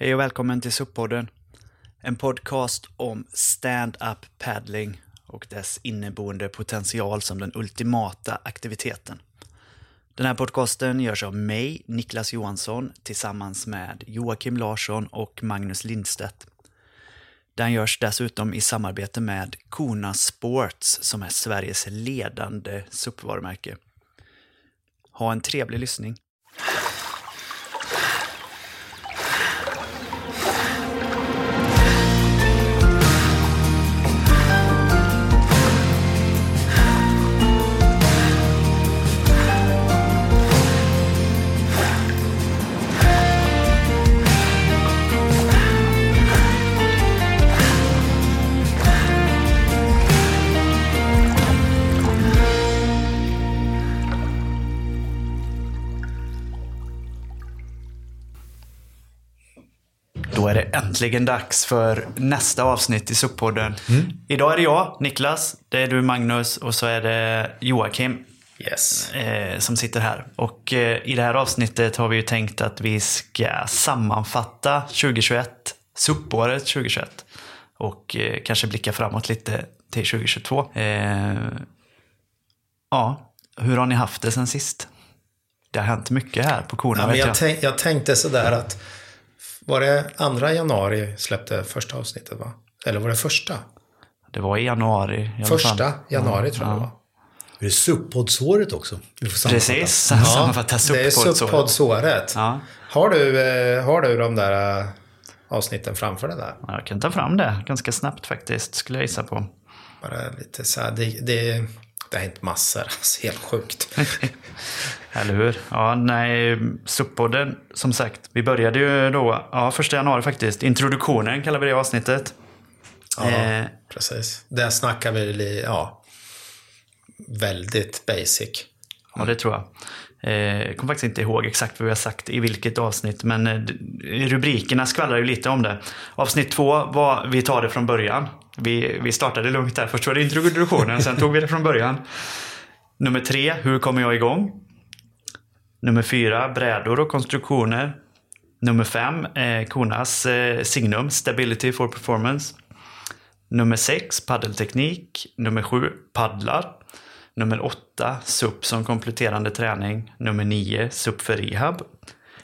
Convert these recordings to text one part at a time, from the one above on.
Hej och välkommen till SUP-podden. En podcast om stand-up paddling och dess inneboende potential som den ultimata aktiviteten. Den här podcasten görs av mig, Niklas Johansson, tillsammans med Joakim Larsson och Magnus Lindstedt. Den görs dessutom i samarbete med Kona Sports som är Sveriges ledande SUP-varumärke. Ha en trevlig lyssning. Äntligen dags för nästa avsnitt i SUP-podden. Idag är det jag, Niklas, det är du Magnus och så är det Joakim Yes. eh, som sitter här. Och eh, i det här avsnittet har vi ju tänkt att vi ska sammanfatta 2021, SUP-året 2021. Och eh, kanske blicka framåt lite till 2022. Eh, ja, hur har ni haft det sen sist? Det har hänt mycket här på Korna Ja, jag. jag, tänk, jag tänkte sådär att var det andra januari släppte första avsnittet va? Eller var det första? Det var i januari. i alla Första fall. januari tror jag det var. Det är SUP-poddsåret också. Vi får sammanfatta. Precis, sammanfatta Det är SUP-poddsåret. SUP-poddsåret. Ja. Har, du, eh, har du de där eh, avsnitten framför dig där? Jag kan ta fram det ganska snabbt faktiskt, skulle jag gissa på. Bara lite så här, det, det, det har hänt massor. Alltså, helt sjukt. Eller hur? Ja, nej, SUP-podden, som sagt, vi började ju då, ja, första januari faktiskt. Introduktionen kallar vi det avsnittet. Ja, Eh. precis. Där snackar vi, ja, väldigt basic. Ja, det tror jag. Eh, Jag kommer faktiskt inte ihåg exakt vad vi har sagt i vilket avsnitt, men eh, rubrikerna skvallrar ju lite om det. Avsnitt två var Vi tar det från början. Vi, vi startade lugnt där. Först var det introduktionen, sen tog vi det från början. Nummer tre, Hur kommer jag igång? Nummer fyra, Brädor och konstruktioner. Nummer fem, eh, Konas eh, signum, Stability for Performance. Nummer sex, paddelteknik. Nummer sju, paddlar. Nummer åtta, SUP som kompletterande träning. Nummer nio, SUP för rehab.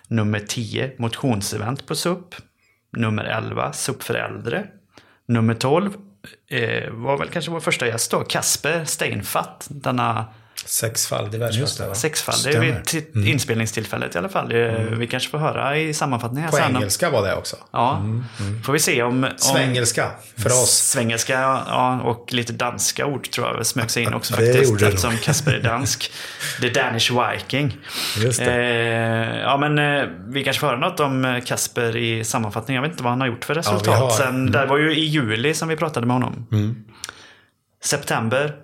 Nummer tio, motionsevent på SUP. Nummer 11, SUP för äldre. Nummer 12 eh, var väl kanske vår första gäst då, Kasper Steinfatt. Denna Sexfaldig världsmästare. sexfaldig vid t- inspelningstillfället i alla fall. Eh, Vi kanske får höra i sammanfattningen På sen. engelska var det också. Ja, får vi se om... om Svengelska för oss. Svengelska ja, och lite danska ord tror jag smög sig in också Det faktiskt. gjorde det. Eftersom Kasper är dansk. The Danish Viking. Just. Eh, ja, men eh, vi kanske får höra något om eh, Kasper i sammanfattningen. Jag vet inte vad han har gjort för resultat. har- Sen, Det var ju i juli som vi pratade med honom. September.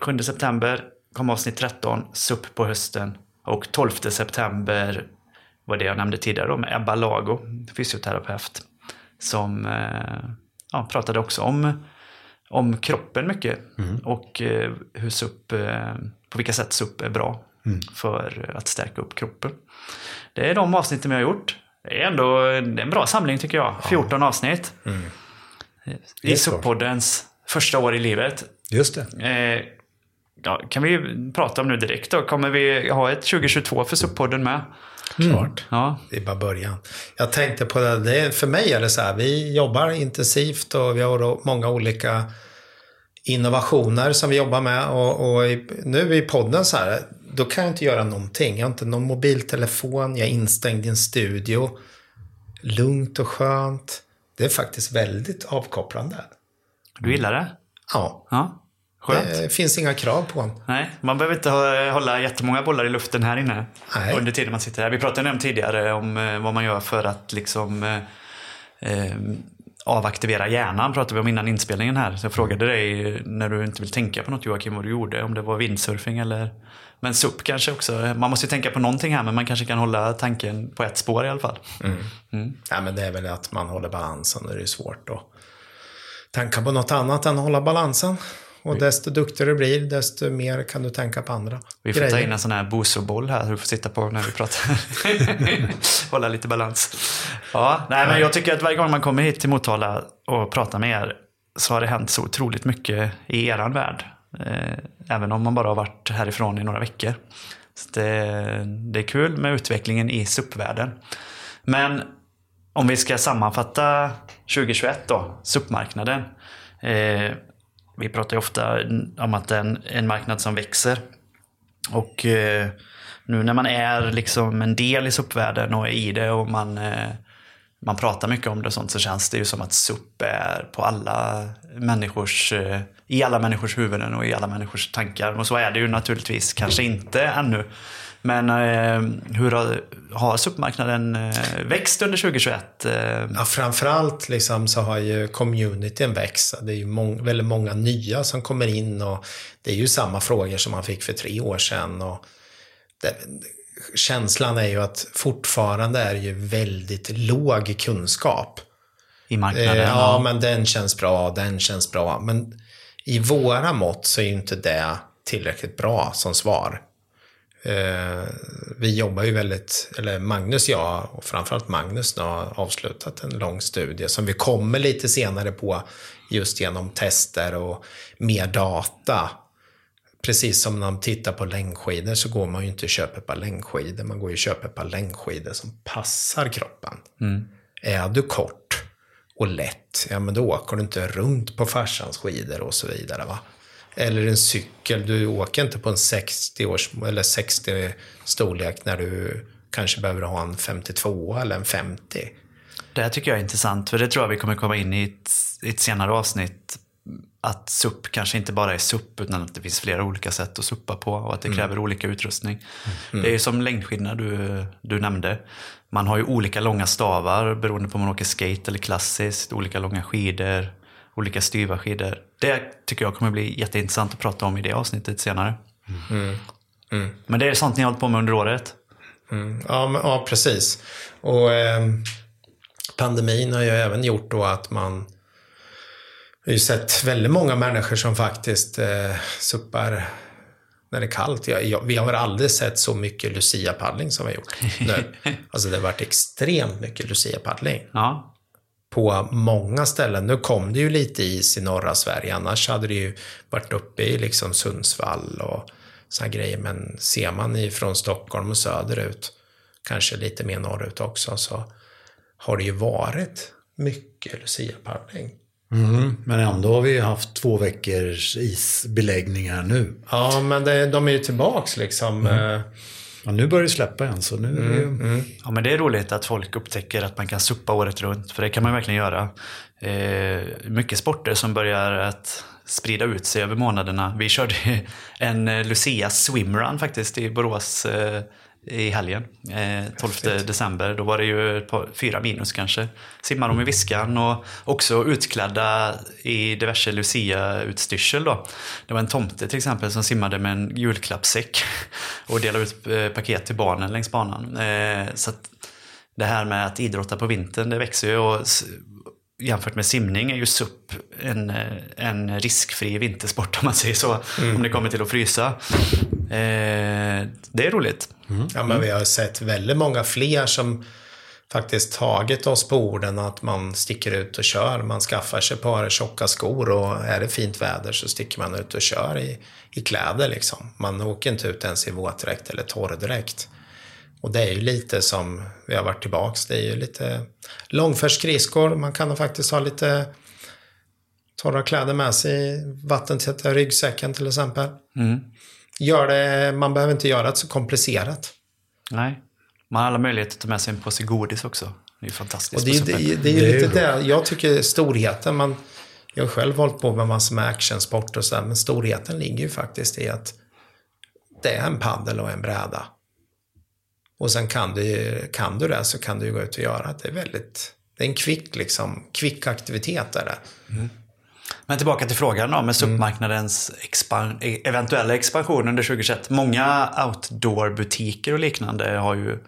7 september kom avsnitt 13, SUP på hösten. Och 12 september var det jag nämnde tidigare då, med Ebba Lago, fysioterapeut. Som eh, ja, pratade också om, om kroppen mycket. Och eh, hur SUP, eh, på vilka sätt SUP är bra för att stärka upp kroppen. Det är de avsnitten vi har gjort. Det är ändå det är en bra samling tycker jag. 14 avsnitt. I Det är klart. SUP-poddens första år i livet. Just det. Ja, kan vi ju prata om nu direkt då. Kommer vi ha ett 2022 för SUP-podden med? Klart. Ja, Det är bara början. Jag tänkte på det, det är, för mig är det så här, vi jobbar intensivt och vi har många olika innovationer som vi jobbar med. Och, och i, nu i podden så här, då kan jag inte göra någonting. Jag har inte någon mobiltelefon, jag är instängd i en studio. Lugnt och skönt. Det är faktiskt väldigt avkopplande. du gillar det? Ja, Ja, skönt. det finns inga krav på en. Nej, man behöver inte hålla jättemånga bollar i luften här inne. Nej. Under tiden man sitter här. Vi pratade om tidigare om eh, vad man gör för att liksom eh, eh, avaktivera hjärnan. Pratade vi om innan inspelningen här. Så jag frågade dig när du inte vill tänka på något Joakim vad du gjorde. Om det var windsurfing eller men SUP kanske också. Man måste ju tänka på någonting här men man kanske kan hålla tanken på ett spår i alla fall. Ja, men det är väl att man håller balansen. Det är svårt att tänka på något annat än att hålla balansen. Och desto duktigare du blir, desto mer kan du tänka på andra Vi får ta grejer. in en sån här bosoboll här du får sitta på när vi pratar. Hålla lite balans. Ja, nej, men jag tycker att varje gång man kommer hit till Motala och pratar med er så har det hänt så otroligt mycket i eran värld. Eh, även om man bara har varit härifrån i några veckor. Så det, det är kul med utvecklingen i SUP-världen. Men om vi ska sammanfatta 2021 då, SUP-marknaden. Eh, vi pratar ju ofta om att det är en, en marknad som växer. Och eh, nu när man är liksom en del i SUP-världen och är i det och man, eh, man pratar mycket om det och sånt så känns det ju som att SUP är på alla människors, eh, i alla människors huvuden och i alla människors tankar. Och så är det ju naturligtvis kanske inte ännu. Men eh, hur har, har SUP-marknaden eh, växt under 2021? Eh? Ja, framförallt liksom så har ju communityn växt. Det är ju mång, väldigt många nya som kommer in och det är ju samma frågor som man fick för tre år sedan. Och det, känslan är ju att fortfarande är ju väldigt låg kunskap. I marknaden? Eh, ja, men den känns bra, den känns bra. Men i våra mått så är ju inte det tillräckligt bra som svar. Eh, vi jobbar ju väldigt, eller Magnus och jag, och framförallt Magnus nu har avslutat en lång studie som vi kommer lite senare på just genom tester och mer data. Precis som när man tittar på längdskidor så går man ju inte och köper ett par längdskidor, man går ju och köper ett par längdskidor som passar kroppen. Mm. Är du kort och lätt, ja men då åker du inte runt på farsans skidor och så vidare. va. Eller en cykel, du åker inte på en 60 års eller 60 storlek när du kanske behöver ha en 52 eller en 50. Det här tycker jag är intressant, för det tror jag vi kommer komma in i ett, i ett senare avsnitt. Att SUP kanske inte bara är SUP, utan att det finns flera olika sätt att suppa på och att det kräver olika utrustning. Det är som längdskidorna du, du nämnde. Man har ju olika långa stavar beroende på om man åker skate eller klassiskt, olika långa skidor, olika styva skidor. Det tycker jag kommer bli jätteintressant att prata om i det avsnittet senare. Men det är sånt ni har hållit på med under året? Mm, ja, men, ja, precis. Och eh, pandemin har ju även gjort då att man har ju sett väldigt många människor som faktiskt eh, suppar när det är kallt. Jag, jag, vi har aldrig sett så mycket Lucia-paddling som vi har gjort nu. Alltså det har varit extremt mycket Lucia-paddling. Ja, på många ställen. Nu kom det ju lite is i norra Sverige, annars hade det ju varit uppe i liksom Sundsvall och såna grejer. Men ser man ifrån Stockholm och söderut, kanske lite mer norrut också, så har det ju varit mycket Lucia-paddling. Mm, men ändå har vi haft två veckors isbeläggningar nu. Ja, men det, de är ju tillbaks liksom. Eh, Ja, nu börjar det släppa igen så nu är det... Ja, men det är roligt att folk upptäcker att man kan suppa året runt, för det kan man verkligen göra. Eh, mycket sporter som börjar att sprida ut sig över månaderna. Vi körde en eh, Lucia swimrun faktiskt i Borås eh, i helgen. Eh, 12 december. Då var det ju par, fyra minus kanske. Simmade de i Viskan och också utklädda i diverse Lucia-utstyrsel då. Det var en tomte till exempel som simmade med en julklappssäck och delade ut eh, paket till barnen längs banan. Eh, så det här med att idrotta på vintern, det växer ju och jämfört med simning är ju SUP en, eh, en riskfri vintersport om man säger så. Om det kommer till att frysa. Eh, det är roligt. Ja, men vi har sett väldigt många fler som faktiskt tagit oss på orden att man sticker ut och kör. Man skaffar sig ett par tjocka skor och är det fint väder så sticker man ut och kör i, i kläder liksom. Man åker inte ut ens i våtdräkt eller torrdräkt. Och det är ju lite som vi har varit tillbaks. Det är ju lite långfärdsskridskor. Man kan faktiskt ha lite torra kläder med sig i vattentäta ryggsäcken till exempel. Gör det, man behöver inte göra det så komplicerat. Nej. Man har alla möjligheter att ta med sig en påse godis också. Det är fantastiskt. Och det, är- det, det är ju Det är lite det. Jag tycker storheten, man, jag har själv hållit på med massor med actionsport och sådär, men storheten ligger ju faktiskt i att det är en paddel och en bräda. Och sen kan du, kan du det så kan du gå ut och göra det. Det är väldigt, det är en kvick liksom, kvick aktivitet är det. Men tillbaka till frågan då med SUP-marknadens expan- e- eventuella expansion under 2021. Många outdoor-butiker och liknande har ju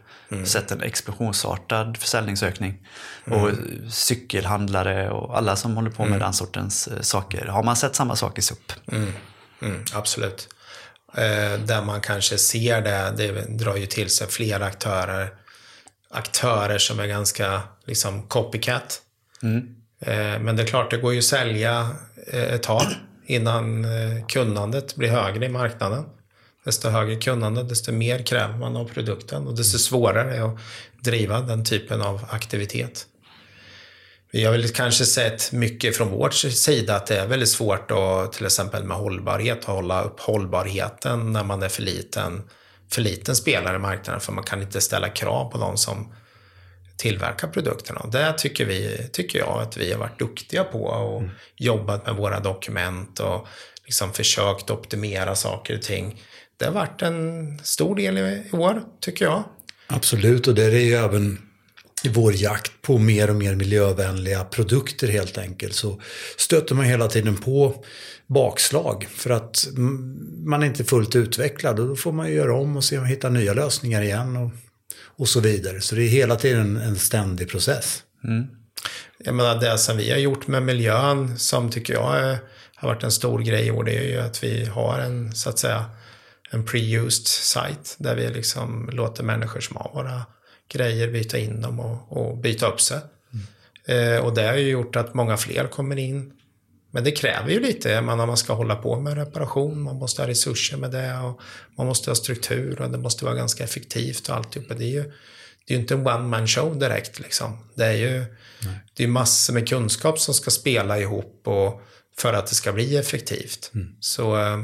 sett en explosionsartad försäljningsökning. Och cykelhandlare och alla som håller på med den sortens eh, saker. Har man sett samma sak i SUP? Mm, absolut. Eh, där man kanske ser det, det drar ju till sig fler aktörer. aktörer som är ganska liksom copycat. Eh, Men det är klart, det går ju att sälja Eh, ett tag innan eh, kunnandet blir högre i marknaden. Desto högre kunnande, desto mer kräver man av produkten och desto svårare är det att driva den typen av aktivitet. Vi har väl kanske sett mycket från vår sida att det är väldigt svårt att till exempel med hållbarhet, att hålla upp hållbarheten när man är för liten, för liten spelare i marknaden för man kan inte ställa krav på de som tillverkar produkterna. Och det tycker, vi, tycker jag att vi har varit duktiga på och jobbat med våra dokument och liksom försökt optimera saker och ting. Det har varit en stor del i år, tycker jag. Absolut, och det är ju även vår jakt på mer och mer miljövänliga produkter helt enkelt så stöter man hela tiden på bakslag för att mm, man är inte fullt utvecklad och då får man göra om och se om man hittar nya lösningar igen och, och så vidare. Så det är hela tiden en ständig process. Jag menar, det som vi har gjort med miljön som tycker jag har varit en stor grej i år, det är ju att vi har en, så att säga, en pre-used site där vi liksom låter människor som har våra grejer byta in dem och, och byta upp sig. Eh, och det har ju gjort att många fler kommer in. Men det kräver ju lite, menar, man ska hålla på med reparation, man måste ha resurser med det och man måste ha struktur och det måste vara ganska effektivt och alltihopa. Det är ju, det är ju inte en one man show direkt liksom. Det är ju det är massor med kunskap som ska spela ihop och för att det ska bli effektivt. Så eh,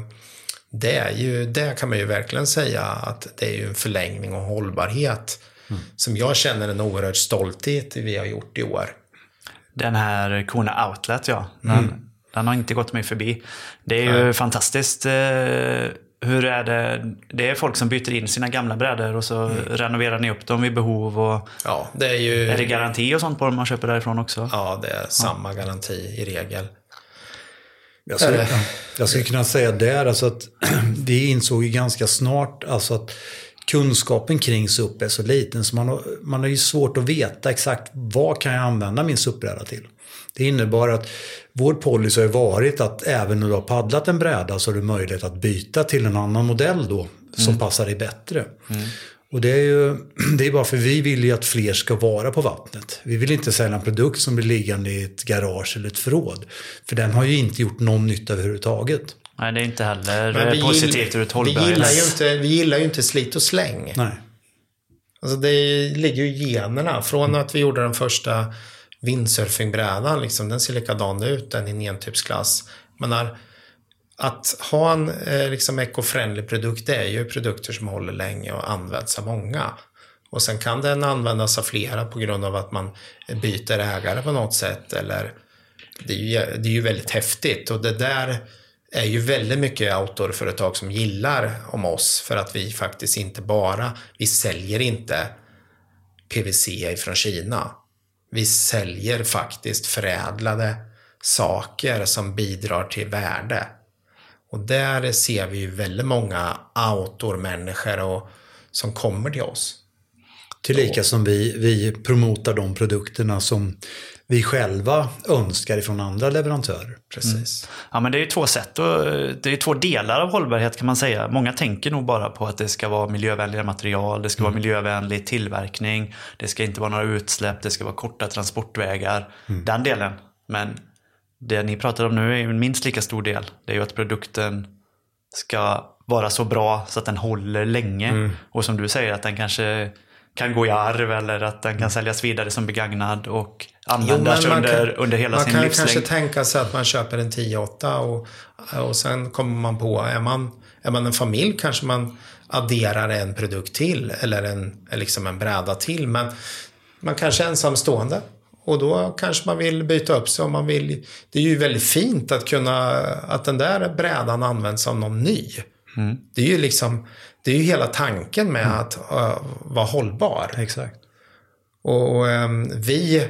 det är ju, det kan man ju verkligen säga att det är ju en förlängning och hållbarhet som jag känner en oerhörd stolthet i vi har gjort i år. Den här Kona Outlet, ja. Den, den har inte gått mig förbi. Det är ju fantastiskt. eh, Hur är det? Det är folk som byter in sina gamla brädor och så renoverar ni upp dem vid behov. Och Ja, det är ju... är det garanti och sånt på dem man köper därifrån också? Ja, det är samma garanti i regel. Jag skulle, Eller? jag skulle kunna säga där alltså att vi insåg ju ganska snart alltså att kunskapen kring SUP är så liten så man har, man har ju svårt att veta exakt vad kan jag använda min SUP-bräda till. Det innebar att vår policy har varit att även när du har paddlat en bräda så har du möjlighet att byta till en annan modell då som passar dig bättre. Och det är ju det är bara för vi vill ju att fler ska vara på vattnet. Vi vill inte sälja en produkt som blir liggande i ett garage eller ett förråd. För den har ju inte gjort någon nytta överhuvudtaget. Nej, det är inte heller eh, positivt ur ett vi gillar, ju hållbarhets... inte, vi gillar ju inte slit och släng. Nej. Alltså det ligger ju i generna. Från att vi gjorde den första windsurfingbrädan, liksom, den ser likadan ut, den i en entypsklass. Men att ha en eh, liksom eco-friendly produkt, det är ju produkter som håller länge och används av många. Och sen kan den användas av flera på grund av att man byter ägare på något sätt. Eller, det, är ju, det är ju väldigt häftigt och det där är ju väldigt mycket outdoorföretag som gillar om oss för att vi faktiskt inte bara, vi säljer inte PVC från Kina. Vi säljer faktiskt förädlade saker som bidrar till värde. Och där ser vi ju väldigt många outdoor-människor och, som kommer till oss. Tillika som vi, vi promotar de produkterna som vi själva önskar ifrån andra leverantörer. Precis. Ja, men det är två sätt och det är två delar av hållbarhet kan man säga. Många tänker nog bara på att det ska vara miljövänliga material, det ska vara miljövänlig tillverkning, det ska inte vara några utsläpp, det ska vara korta transportvägar. Den delen. Men det ni pratar om nu är en minst lika stor del. Det är ju att produkten ska vara så bra så att den håller länge. Och som du säger att den kanske kan gå i arv eller att den kan säljas vidare som begagnad och användas man under, kan- under hela man sin kan livslängd. kanske tänka sig att man köper en 10-8 och, och sen kommer man på, är man, är man en familj kanske man adderar en produkt till eller en, liksom en bräda till. Men man kanske är ensamstående och då kanske man vill byta upp sig om man vill. Det är ju väldigt fint att kunna, att den där brädan används av någon ny. Det är ju liksom, det är ju hela tanken med att uh, vara hållbar. Exakt. Och ehm, vi,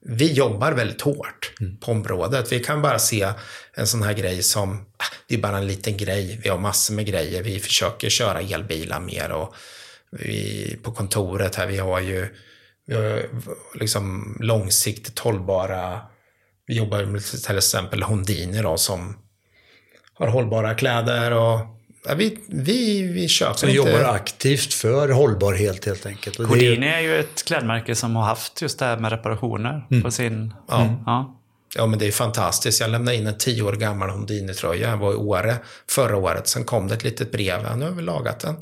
vi jobbar väldigt hårt på området. Vi kan bara se en sån här grej som, ah, det är bara en liten grej. Vi har massor med grejer. Vi försöker köra elbilar mer och vi, på kontoret här, vi har ju vi har liksom långsiktigt hållbara, vi jobbar med till exempel Hondini då som har hållbara kläder och Ja, vi, vi, vi köper Som inte... jobbar aktivt för hållbarhet helt enkelt. Cordini är ju ett klädmärke som har haft just det här med reparationer Mm. på sin... Ja. Ja. Ja, men det är fantastiskt. Jag lämnade in en tio år gammal Houdini-tröja. Jag var i Åre förra året. Sen kom det ett litet brev. Nu har vi lagat den.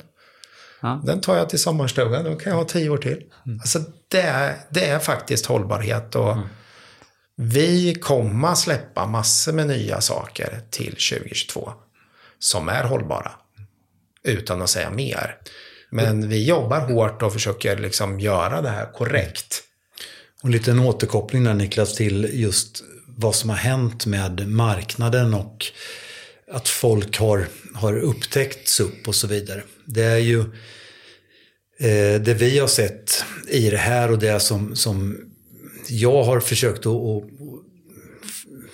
Ja. Den tar jag till sommarstugan. Då kan jag ha tio år till. Alltså, det, är, det är faktiskt hållbarhet. Och Vi kommer släppa massor med nya saker till 2022. Som är hållbara. Utan att säga mer. Men vi jobbar hårt och försöker liksom göra det här korrekt. Och en liten återkoppling där Niklas till just vad som har hänt med marknaden och att folk har, har upptäckt SUP och så vidare. Det är ju eh, det vi har sett i det här och det som, som jag har försökt att, att,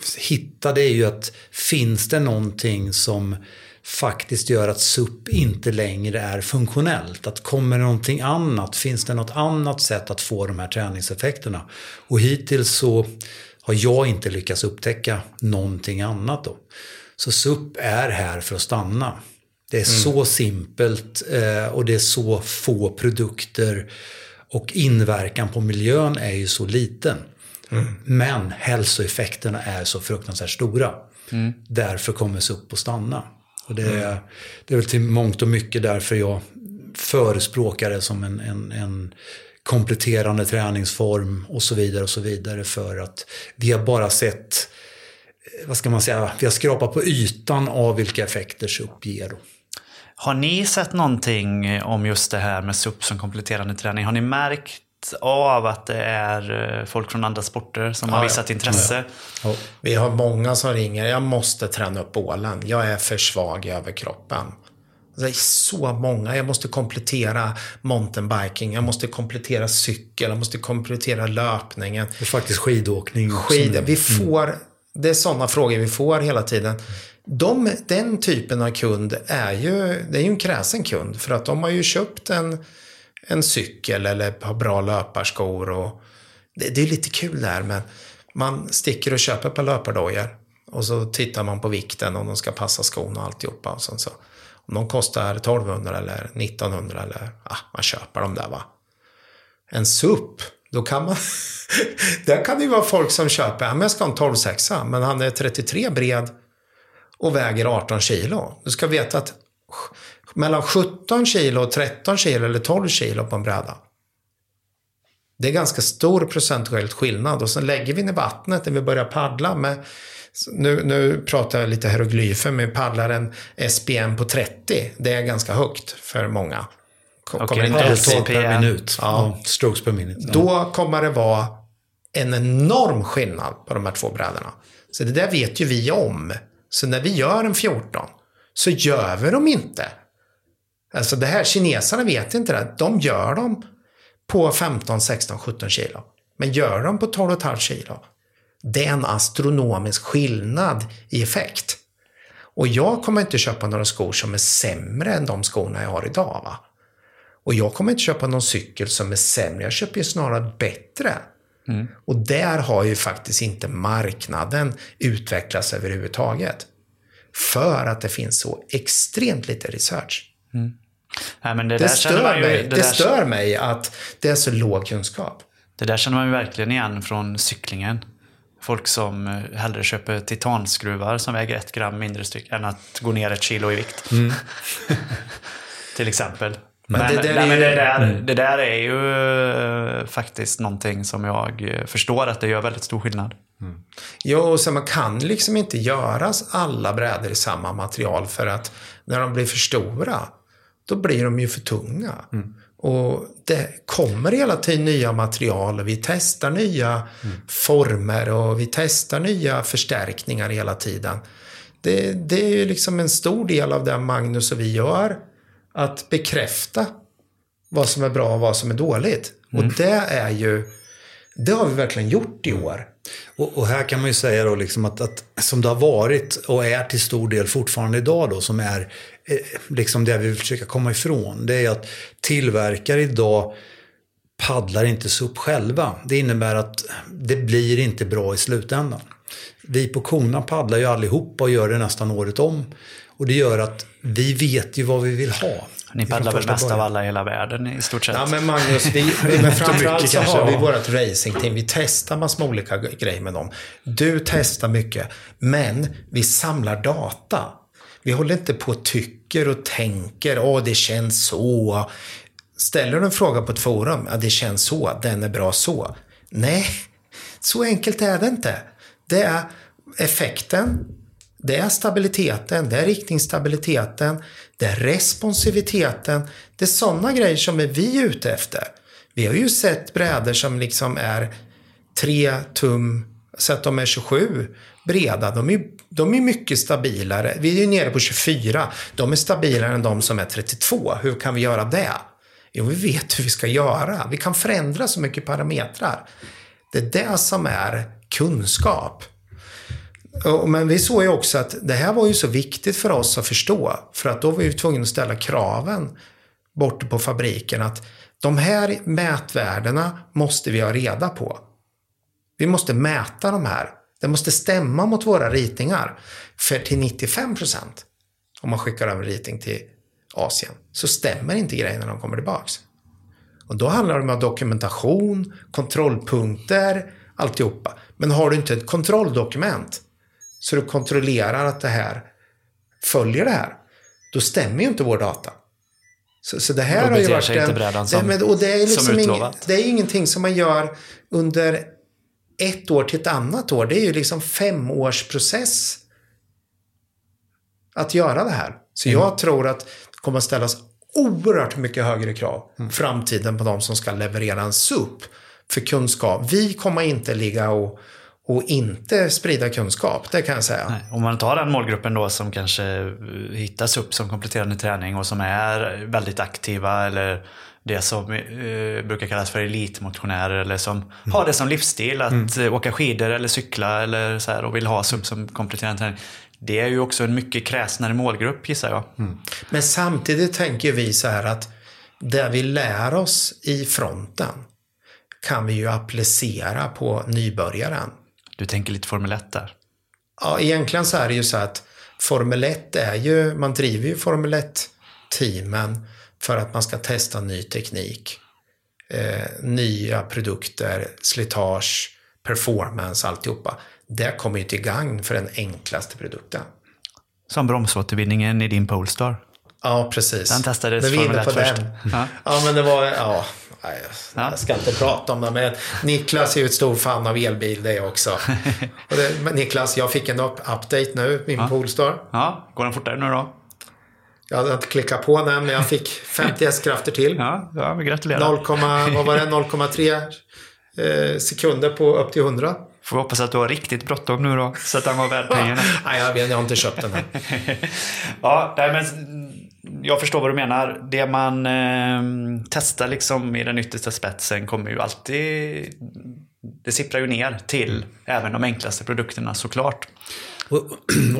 att hitta det är ju att finns det någonting som faktiskt gör att SUP inte längre är funktionellt? Att kommer det någonting annat? Finns det något annat sätt att få de här träningseffekterna? Och hittills så har jag inte lyckats upptäcka någonting annat då. Så SUP är här för att stanna. Det är så simpelt eh, och det är så få produkter och inverkan på miljön är ju så liten. Men hälsoeffekterna är så fruktansvärt stora. Därför kommer SUP att stanna. Och det, är, det är väl till mångt och mycket därför jag förespråkar det som en, en, en kompletterande träningsform och så vidare och så vidare. För att vi har bara sett, eh, vad ska man säga, vi har skrapat på ytan av vilka effekter SUP ger. Då. Har ni sett någonting om just det här med SUP som kompletterande träning? Har ni märkt av att det är eh, folk från andra sporter som har Ja, visat intresse? Ja. Vi har många som ringer. Jag måste träna upp bålen. Jag är för svag i överkroppen. Det är så många. Jag måste komplettera mountainbiking. Jag måste komplettera cykel. Jag måste komplettera löpningen. Och faktiskt skidåkning. också Skid. nu. Vi får, det är sådana frågor vi får hela tiden. De, den typen av kund är ju, det är ju en kräsen kund. För att de har ju köpt en, en cykel eller har bra löparskor. Och det, det är lite kul där men man sticker och köper ett par löpardojor. Och så tittar man på vikten om de ska passa skon och alltihopa. Och sen så, om de kostar 1200 eller 1900 eller, ah, man köper dem där va. En SUP, då kan man... där kan det ju vara folk som köper, ja men jag ska ha en 12 men han är 33 bred och väger 18 kilo. Du ska veta att mellan 17 kilo och 13 kilo eller 12 kilo på en bräda. Det är ganska stor procentuell skillnad och sen lägger vi ner vattnet när vi börjar paddla med nu, nu pratar jag lite hieroglyfer, men paddlar en SPM på 30. Det är ganska högt för många. Kommer inte upp Pulsar till- per minut. Ja. Strokes per minut. Ja. då kommer det vara en enorm skillnad på de här två brädorna. Så det där vet ju vi om. Så när vi gör en 14 så gör vi dem inte. Alltså det här, kineserna vet inte det. De gör dem på 15, 16, 17 kilo. Men gör de på 12,5 kilo. Det är en astronomisk skillnad i effekt. Och jag kommer inte köpa några skor som är sämre än de skorna jag har idag. Va? Och jag kommer inte köpa någon cykel som är sämre. Jag köper ju snarare bättre. Och där har ju faktiskt inte marknaden utvecklats överhuvudtaget. För att det finns så extremt lite research. Nej, men det, Det känner stör, ju, mig, det, det stör mig att det är så låg kunskap. det där känner man ju verkligen igen från cyklingen. Folk som eh, hellre köper titanskruvar som väger ett gram mindre styck än att gå ner ett kilo i vikt. Till exempel. Men, Mm. det där är men det, där, det där är ju eh, faktiskt någonting som jag eh, förstår att det gör väldigt stor skillnad. Jo, och man kan liksom inte göra alla brädor i samma material för att när de blir för stora, då blir de ju för tunga. Och det kommer hela tiden nya material och vi testar nya former och vi testar nya förstärkningar hela tiden. Det, det är ju liksom en stor del av det Magnus och vi gör, att bekräfta vad som är bra och vad som är dåligt. Och det är ju, det har vi verkligen gjort i år. Och, och här kan man ju säga då liksom att, att som det har varit och är till stor del fortfarande idag då som är eh, liksom det vi vill försöka komma ifrån. Det är att tillverkare idag paddlar inte SUP själva. Det innebär att det blir inte bra i slutändan. Vi på Kona paddlar ju allihopa och gör det nästan året om. Och det gör att vi vet ju vad vi vill ha. Ni paddlar väl mest av alla i hela världen i stort sett? Ja men Magnus, vi, men framförallt så har vi vårt racingteam. Vi testar massor med olika grejer med dem. Du testar mycket, men vi samlar data. Vi håller inte på och tycker och tänker, åh det känns så. Ställer du en fråga på ett forum, ja det känns så, den är bra så. Nej, så enkelt är det inte. Det är effekten, det är stabiliteten, det är riktningsstabiliteten, det är responsiviteten. Det är sådana grejer som är vi ute efter. Vi har ju sett brädor som liksom är tre tum, så att de är 27 breda. De är, de är mycket stabilare. Vi är ju nere på 24. De är stabilare än de som är 32. Hur kan vi göra det? Jo, vi vet hur vi ska göra. Vi kan förändra så mycket parametrar. Det är det som är kunskap. Men vi såg ju också att det här var ju så viktigt för oss att förstå. För att då var vi tvungna att ställa kraven borta på fabriken att de här mätvärdena måste vi ha reda på. Vi måste mäta de här. Det måste stämma mot våra ritningar. För till 95 procent, om man skickar över ritning till Asien, så stämmer inte grejerna när de kommer tillbaks. Och då handlar det om dokumentation, kontrollpunkter, alltihopa. Men har du inte ett kontrolldokument så du kontrollerar att det här följer det här, då stämmer ju inte vår data. Så, så det här har ju varit inte en... det, som- men, och det är, som liksom ing, det är ingenting som man gör under ett år till ett annat år. Det är ju liksom femårsprocess att göra det här. Så Mm. jag tror att det kommer att ställas oerhört mycket högre krav Mm. framtiden på de som ska leverera en SUP för kunskap. Vi kommer inte ligga och, och inte sprida kunskap, det kan jag säga. Nej, Om man tar den målgruppen då som kanske eh, hittas upp som kompletterande träning och som är väldigt aktiva eller det som eh, brukar kallas för elitmotionärer eller som har det som livsstil att eh, åka skidor eller cykla eller så här och vill ha SUP som kompletterande träning. Det är ju också en mycket kräsnare målgrupp gissar jag. Men samtidigt tänker vi så här att det vi lär oss i fronten kan vi ju applicera på nybörjaren. Du tänker lite Formel 1 där. Ja, egentligen så är det ju så att Formel 1 är ju, man driver ju Formel 1-teamen för att man ska testa ny teknik, eh, nya produkter, slitage, performance, alltihopa. Det kommer ju till gagn för den enklaste produkten. Som bromsåtervinningen i din Polestar. Ja, precis. Den testades Formel inne 1 på först. den. Ja. Ja. men det var, ja. Nej, Ja. Jag ska inte prata om det, men Niklas är ju ett stor fan av elbil det också. Det, Niklas, jag fick en up update nu, min Polestar. Ja, går den fortare nu då? Jag hade inte klickat på den, men jag fick 50 hästkrafter till. Ja, ja men gratulerar. 0, vad var det? 0,3 eh, sekunder på upp till 100. Får vi hoppas att du har riktigt bråttom nu då, så att den var värd pengarna. Nej, jag, vet, jag har inte köpt den än. ja, nej, men jag förstår vad du menar. Det man eh, testar liksom i den yttersta spetsen kommer ju alltid... Det sipprar ju ner till även de enklaste produkterna såklart. Och,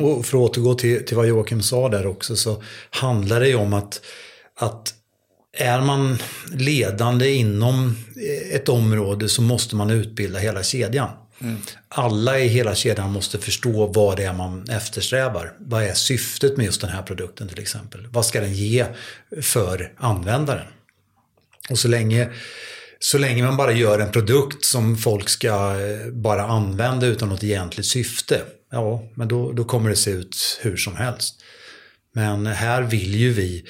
och för att återgå till, till vad Joakim sa där också så handlar det ju om att, att är man ledande inom ett område så måste man utbilda hela kedjan. Alla i hela kedjan måste förstå vad det är man eftersträvar. Vad är syftet med just den här produkten till exempel? Vad ska den ge för användaren? Och så länge, så länge man bara gör en produkt som folk ska eh, bara använda utan något egentligt syfte, ja, men då, då kommer det se ut hur som helst. Men här vill ju vi,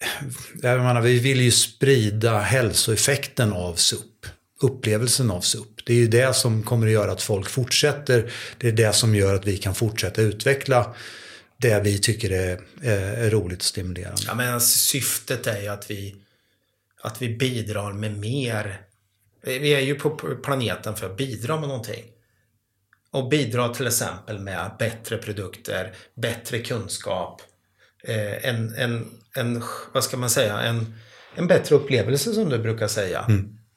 eh, jag menar, vi vill ju sprida hälsoeffekten av SUP. Upplevelsen av SUP. Det är ju det som kommer att göra att folk fortsätter. Det är det som gör att vi kan fortsätta utveckla det vi tycker är, är, roligt och stimulerande. Ja, men alltså, syftet är ju att vi, att vi bidrar med mer. Vi är ju på planeten för att bidra med någonting. Och bidra till exempel med bättre produkter, bättre kunskap, eh, en, en, en, vad ska man säga, en, en bättre upplevelse som du brukar säga.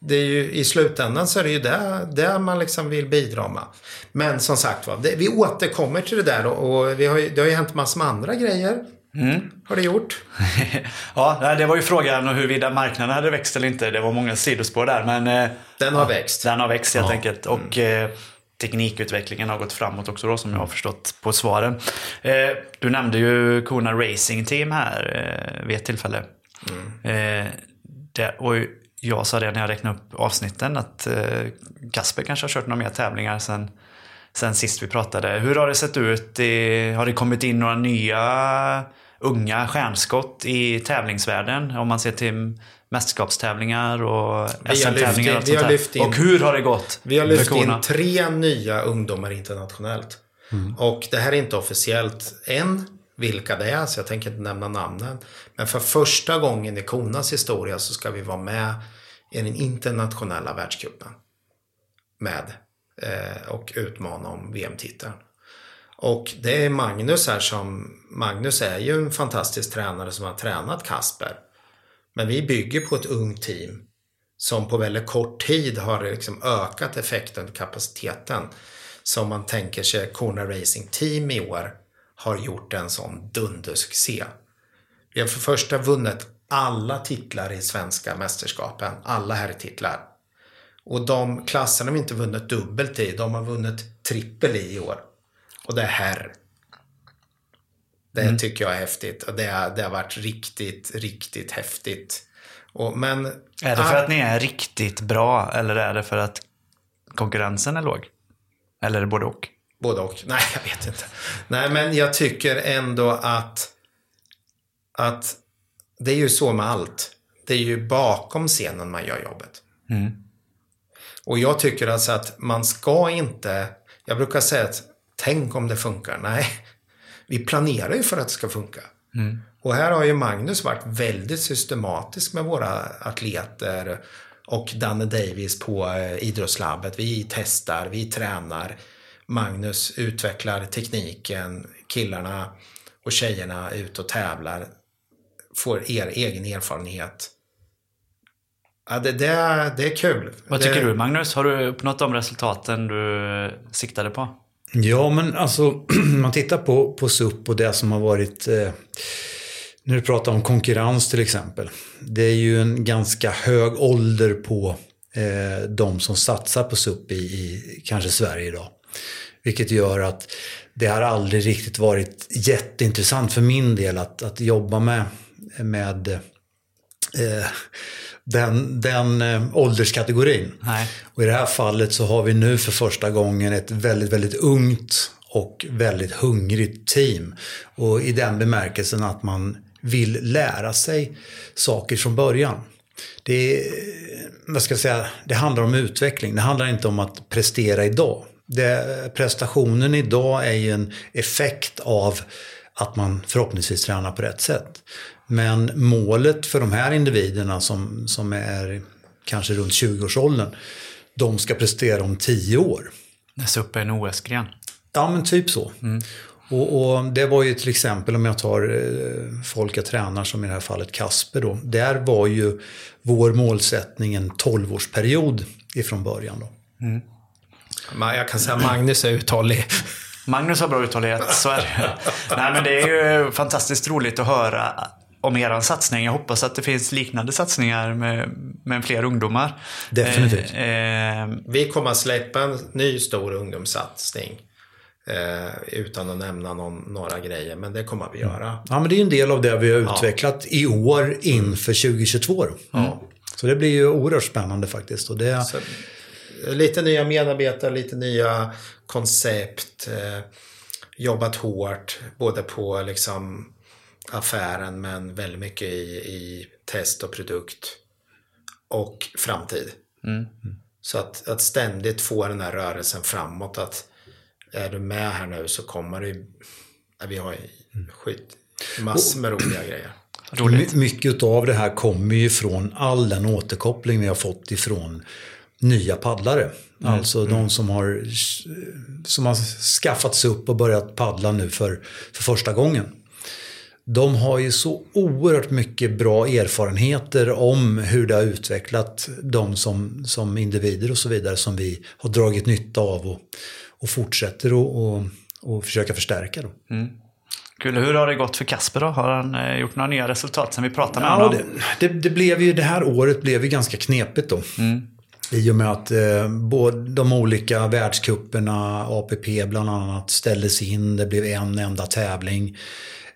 Det är ju, I slutändan så är det ju det, det man liksom vill bidra med. Men som sagt var, vi återkommer till det där och, och vi har ju, det har ju hänt massor med andra grejer. Har det gjort. ja, det var ju frågan om huruvida marknaden hade växt eller inte. Det var många sidospår där, men... eh, Den har växt. Den har växt helt enkelt. Och eh, teknikutvecklingen har gått framåt också då som jag har förstått på svaren. Eh, du nämnde ju Kona Racing Team här eh, vid ett tillfälle. Eh, det, och jag sa det när jag räknade upp avsnitten att eh, Kasper kanske har kört några mer tävlingar sen, sen sist vi pratade. Hur har det sett ut? I, har det kommit in några nya unga stjärnskott i tävlingsvärlden? Om man ser till mästerskapstävlingar och SM-tävlingar in- och sånt in- Och hur har det gått? Vi har lyft in tre nya ungdomar internationellt. Och det här är inte officiellt än vilka det är, så jag tänker inte nämna namnen. Men för första gången i Konas historia så ska vi vara med i den internationella världscupen. Med eh, och utmana om VM-titeln. Och det är Magnus här som, Magnus är ju en fantastisk tränare som har tränat Kasper. Men vi bygger på ett ungt team som på väldigt kort tid har liksom ökat effekten och kapaciteten. som man tänker sig Kona Racing Team i år har gjort en sån dundersuccé. Vi har för första vunnit alla titlar i svenska mästerskapen, alla herrtitlar. Och de klasserna vi inte vunnit dubbelt i, de har vunnit trippel i i år. Och det är herr. Det tycker jag är häftigt. Och det, har- det har varit riktigt, riktigt häftigt. Och, men, Är det för att ni är riktigt bra eller är det för att konkurrensen är låg? Eller är det både och? Både och. Nej, jag vet inte. Nej, men jag tycker ändå att, att det är ju så med allt. Det är ju bakom scenen man gör jobbet. Och jag tycker alltså att man ska inte, jag brukar säga att tänk om det funkar. Nej, vi planerar ju för att det ska funka. Och här har ju Magnus varit väldigt systematisk med våra atleter och Danne Davis på eh, idrottslabbet. Vi testar, vi tränar. Magnus utvecklar tekniken, killarna och tjejerna är ute och tävlar. Får er egen erfarenhet. Ja, det, det, är, det är kul. Vad det, tycker du Magnus? Har du uppnått de resultaten du siktade på? Ja, men alltså man tittar på, på SUP och det som har varit eh, när du pratar om konkurrens till exempel. Det är ju en ganska hög ålder på eh, de som satsar på SUP i, i kanske Sverige idag. Vilket gör att det har aldrig riktigt varit jätteintressant för min del att, att jobba med, med eh, den, den eh, ålderskategorin. Nej. Och i det här fallet så har vi nu för första gången ett väldigt, väldigt ungt och väldigt hungrigt team. Och i den bemärkelsen att man vill lära sig saker från början. Det, är, vad ska jag säga, det handlar om utveckling. Det handlar inte om att prestera idag. Det, prestationen idag är ju en effekt av att man förhoppningsvis tränar på rätt sätt. Men målet för de här individerna som, som är kanske runt 20-årsåldern, de ska prestera om 10 år. Nästa upp är en OS-gren. Ja, men typ så. Och, och det var ju till exempel om jag tar eh, folk jag tränar som i det här fallet Kasper då. Där var ju vår målsättning en 12-årsperiod ifrån början då. Ma- Jag kan säga att Magnus är uthållig. Magnus har bra uthållighet, så är det. Nej, men det är ju fantastiskt roligt att höra om er satsning. Jag hoppas att det finns liknande satsningar med, med fler ungdomar. Definitivt. Eh, eh, Vi kommer att släppa en ny stor ungdomssatsning. Eh, utan att nämna någon, några grejer, men det kommer vi göra. Ja, men det är en del av det vi har utvecklat i år inför 2022. Då. Ja. Så det blir ju oerhört spännande faktiskt. Och det, Så, lite nya medarbetare, lite nya koncept. Eh, jobbat hårt, både på liksom affären men väldigt mycket i, i test och produkt. Och framtid. Så att, att ständigt få den här rörelsen framåt. Att är du med här nu så kommer det Vi har ju skit, massor med roliga grejer. roligt. My- Mycket av det här kommer ju från all den återkoppling vi har fått ifrån nya paddlare. Alltså de som har, som har skaffats upp och börjat paddla nu för, för första gången. De har ju så oerhört mycket bra erfarenheter om hur det har utvecklat dem som, som individer och så vidare som vi har dragit nytta av och, och fortsätter och, och, och försöka förstärka. Då. Kul. Hur har det gått för Kasper då? Har han eh, gjort några nya resultat sen vi pratade med Ja, honom? det, det, det blev ju, det här året blev ju ganska knepigt då. I och med att eh, både de olika världscuperna, APP bland annat, ställdes in. Det blev en enda tävling.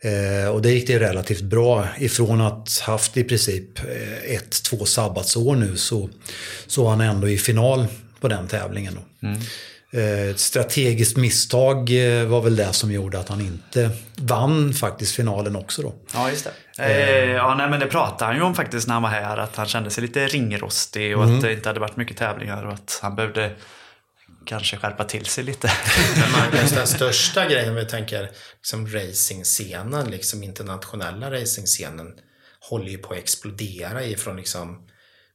Eh, och det gick det relativt bra. Ifrån att haft i princip eh, ett, två sabbatsår nu så, så var han ändå i final på den tävlingen. Då. Mm. Eh, ett strategiskt misstag eh, var väl det som gjorde att han inte vann faktiskt finalen också då. Ja, just det. Eh, ja, nej, men det pratade han ju om faktiskt när han var här. Att han kände sig lite ringrostig och mm. att det inte hade varit mycket tävlingar och att han behövde kanske skärpa till sig lite. Men Magnus, den största grejen vi tänker, liksom racingscenen, liksom internationella racingscenen, håller ju på att explodera ifrån liksom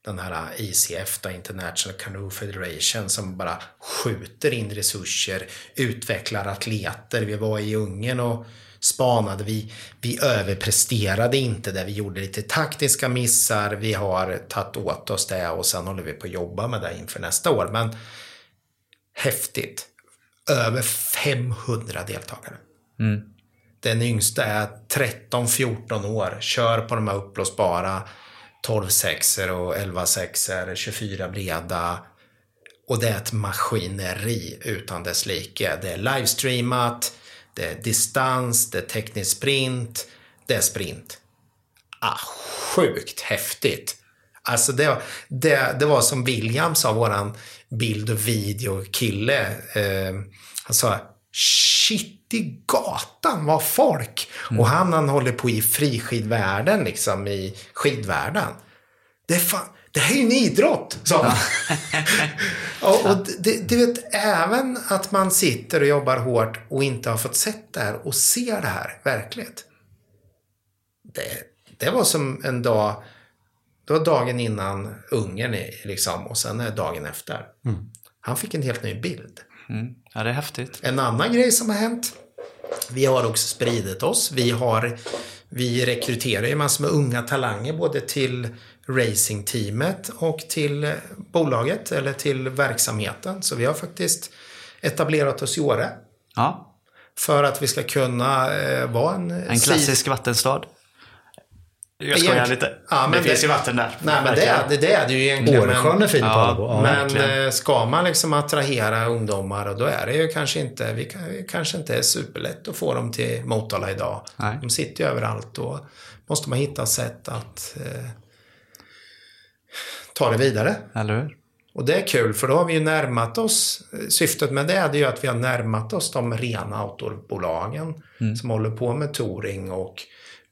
den här ICF, då, International Canoe Federation, som bara skjuter in resurser, utvecklar atleter. Vi var i Ungern och spanade. Vi, vi överpresterade inte där vi gjorde lite taktiska missar. Vi har tagit åt oss det och sen håller vi på att jobba med det inför nästa år. Men häftigt. Över 500 deltagare. Mm. Den yngsta är 13-14 år, kör på de här uppblåsbara 12 sexer och 11 sexer, 24 breda. Och det är ett maskineri utan dess like. Det är livestreamat, det är distans, det är teknisk sprint, det är sprint. Ah, sjukt häftigt. Alltså det, det, det var som William sa, våran bild och videokille. Eh, han sa shit i gatan var folk. Mm. Och han, han håller på i friskidvärlden, liksom i skidvärlden. Det är fan, det här är ju en idrott, sa han. och, och det, du vet, även att man sitter och jobbar hårt och inte har fått sett det här och ser det här verkligt. Det, det var som en dag, det var dagen innan Ungern liksom och sen är dagen efter. Mm. Han fick en helt ny bild. Mm. Ja, det är häftigt. En annan grej som har hänt. Vi har också spridit oss. Vi, har, vi rekryterar ju massor med unga talanger både till racingteamet och till bolaget eller till verksamheten. Så vi har faktiskt etablerat oss i Åre. Ja. För att vi ska kunna eh, vara en... En klassisk vattenstad. Jag skojar lite. Ja, men det, det finns ju vatten där. Nej, men det, det, det är det ju egentligen. Åresjön är fin på ja, Men verkligen. Eh, ska man liksom attrahera ungdomar då är det ju kanske inte, vi kanske inte är superlätt att få dem till Motala idag. Nej. De sitter ju överallt och måste man hitta sätt att eh, ta det vidare. Eller hur? Och det är kul för då har vi ju närmat oss, syftet med det är ju att vi har närmat oss de rena outdoorbolagen mm. som håller på med touring och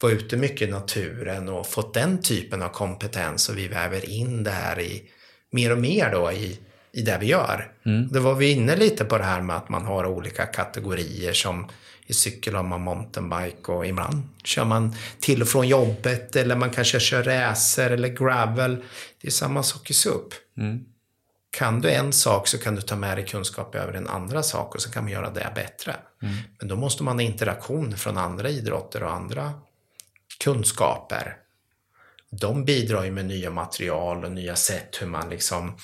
vara ute mycket i naturen och fått den typen av kompetens och vi väver in det här i mer och mer då i, i det vi gör. Mm. Då var vi inne lite på det här med att man har olika kategorier som i cykel har man mountainbike och ibland kör man till och från jobbet eller man kanske kör racer eller gravel. Det är samma sak i SUP. Mm. Kan du en sak så kan du ta med dig kunskap över en andra sak och så kan man göra det bättre. Mm. Men då måste man ha interaktion från andra idrotter och andra kunskaper. De bidrar ju med nya material och nya sätt hur man liksom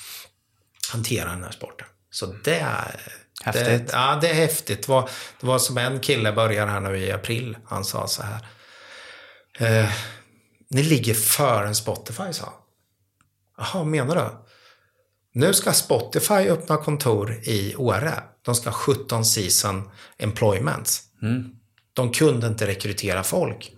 hanterar den här sporten. Så det är Häftigt. Det, ja, det är häftigt. Det var, det var som en kille började här nu i april. Han sa så här. Eh, ni ligger före Spotify, sa han. Jaha, menar du? Nu ska Spotify öppna kontor i Åre. De ska ha 17 season employments. Mm. De kunde inte rekrytera folk.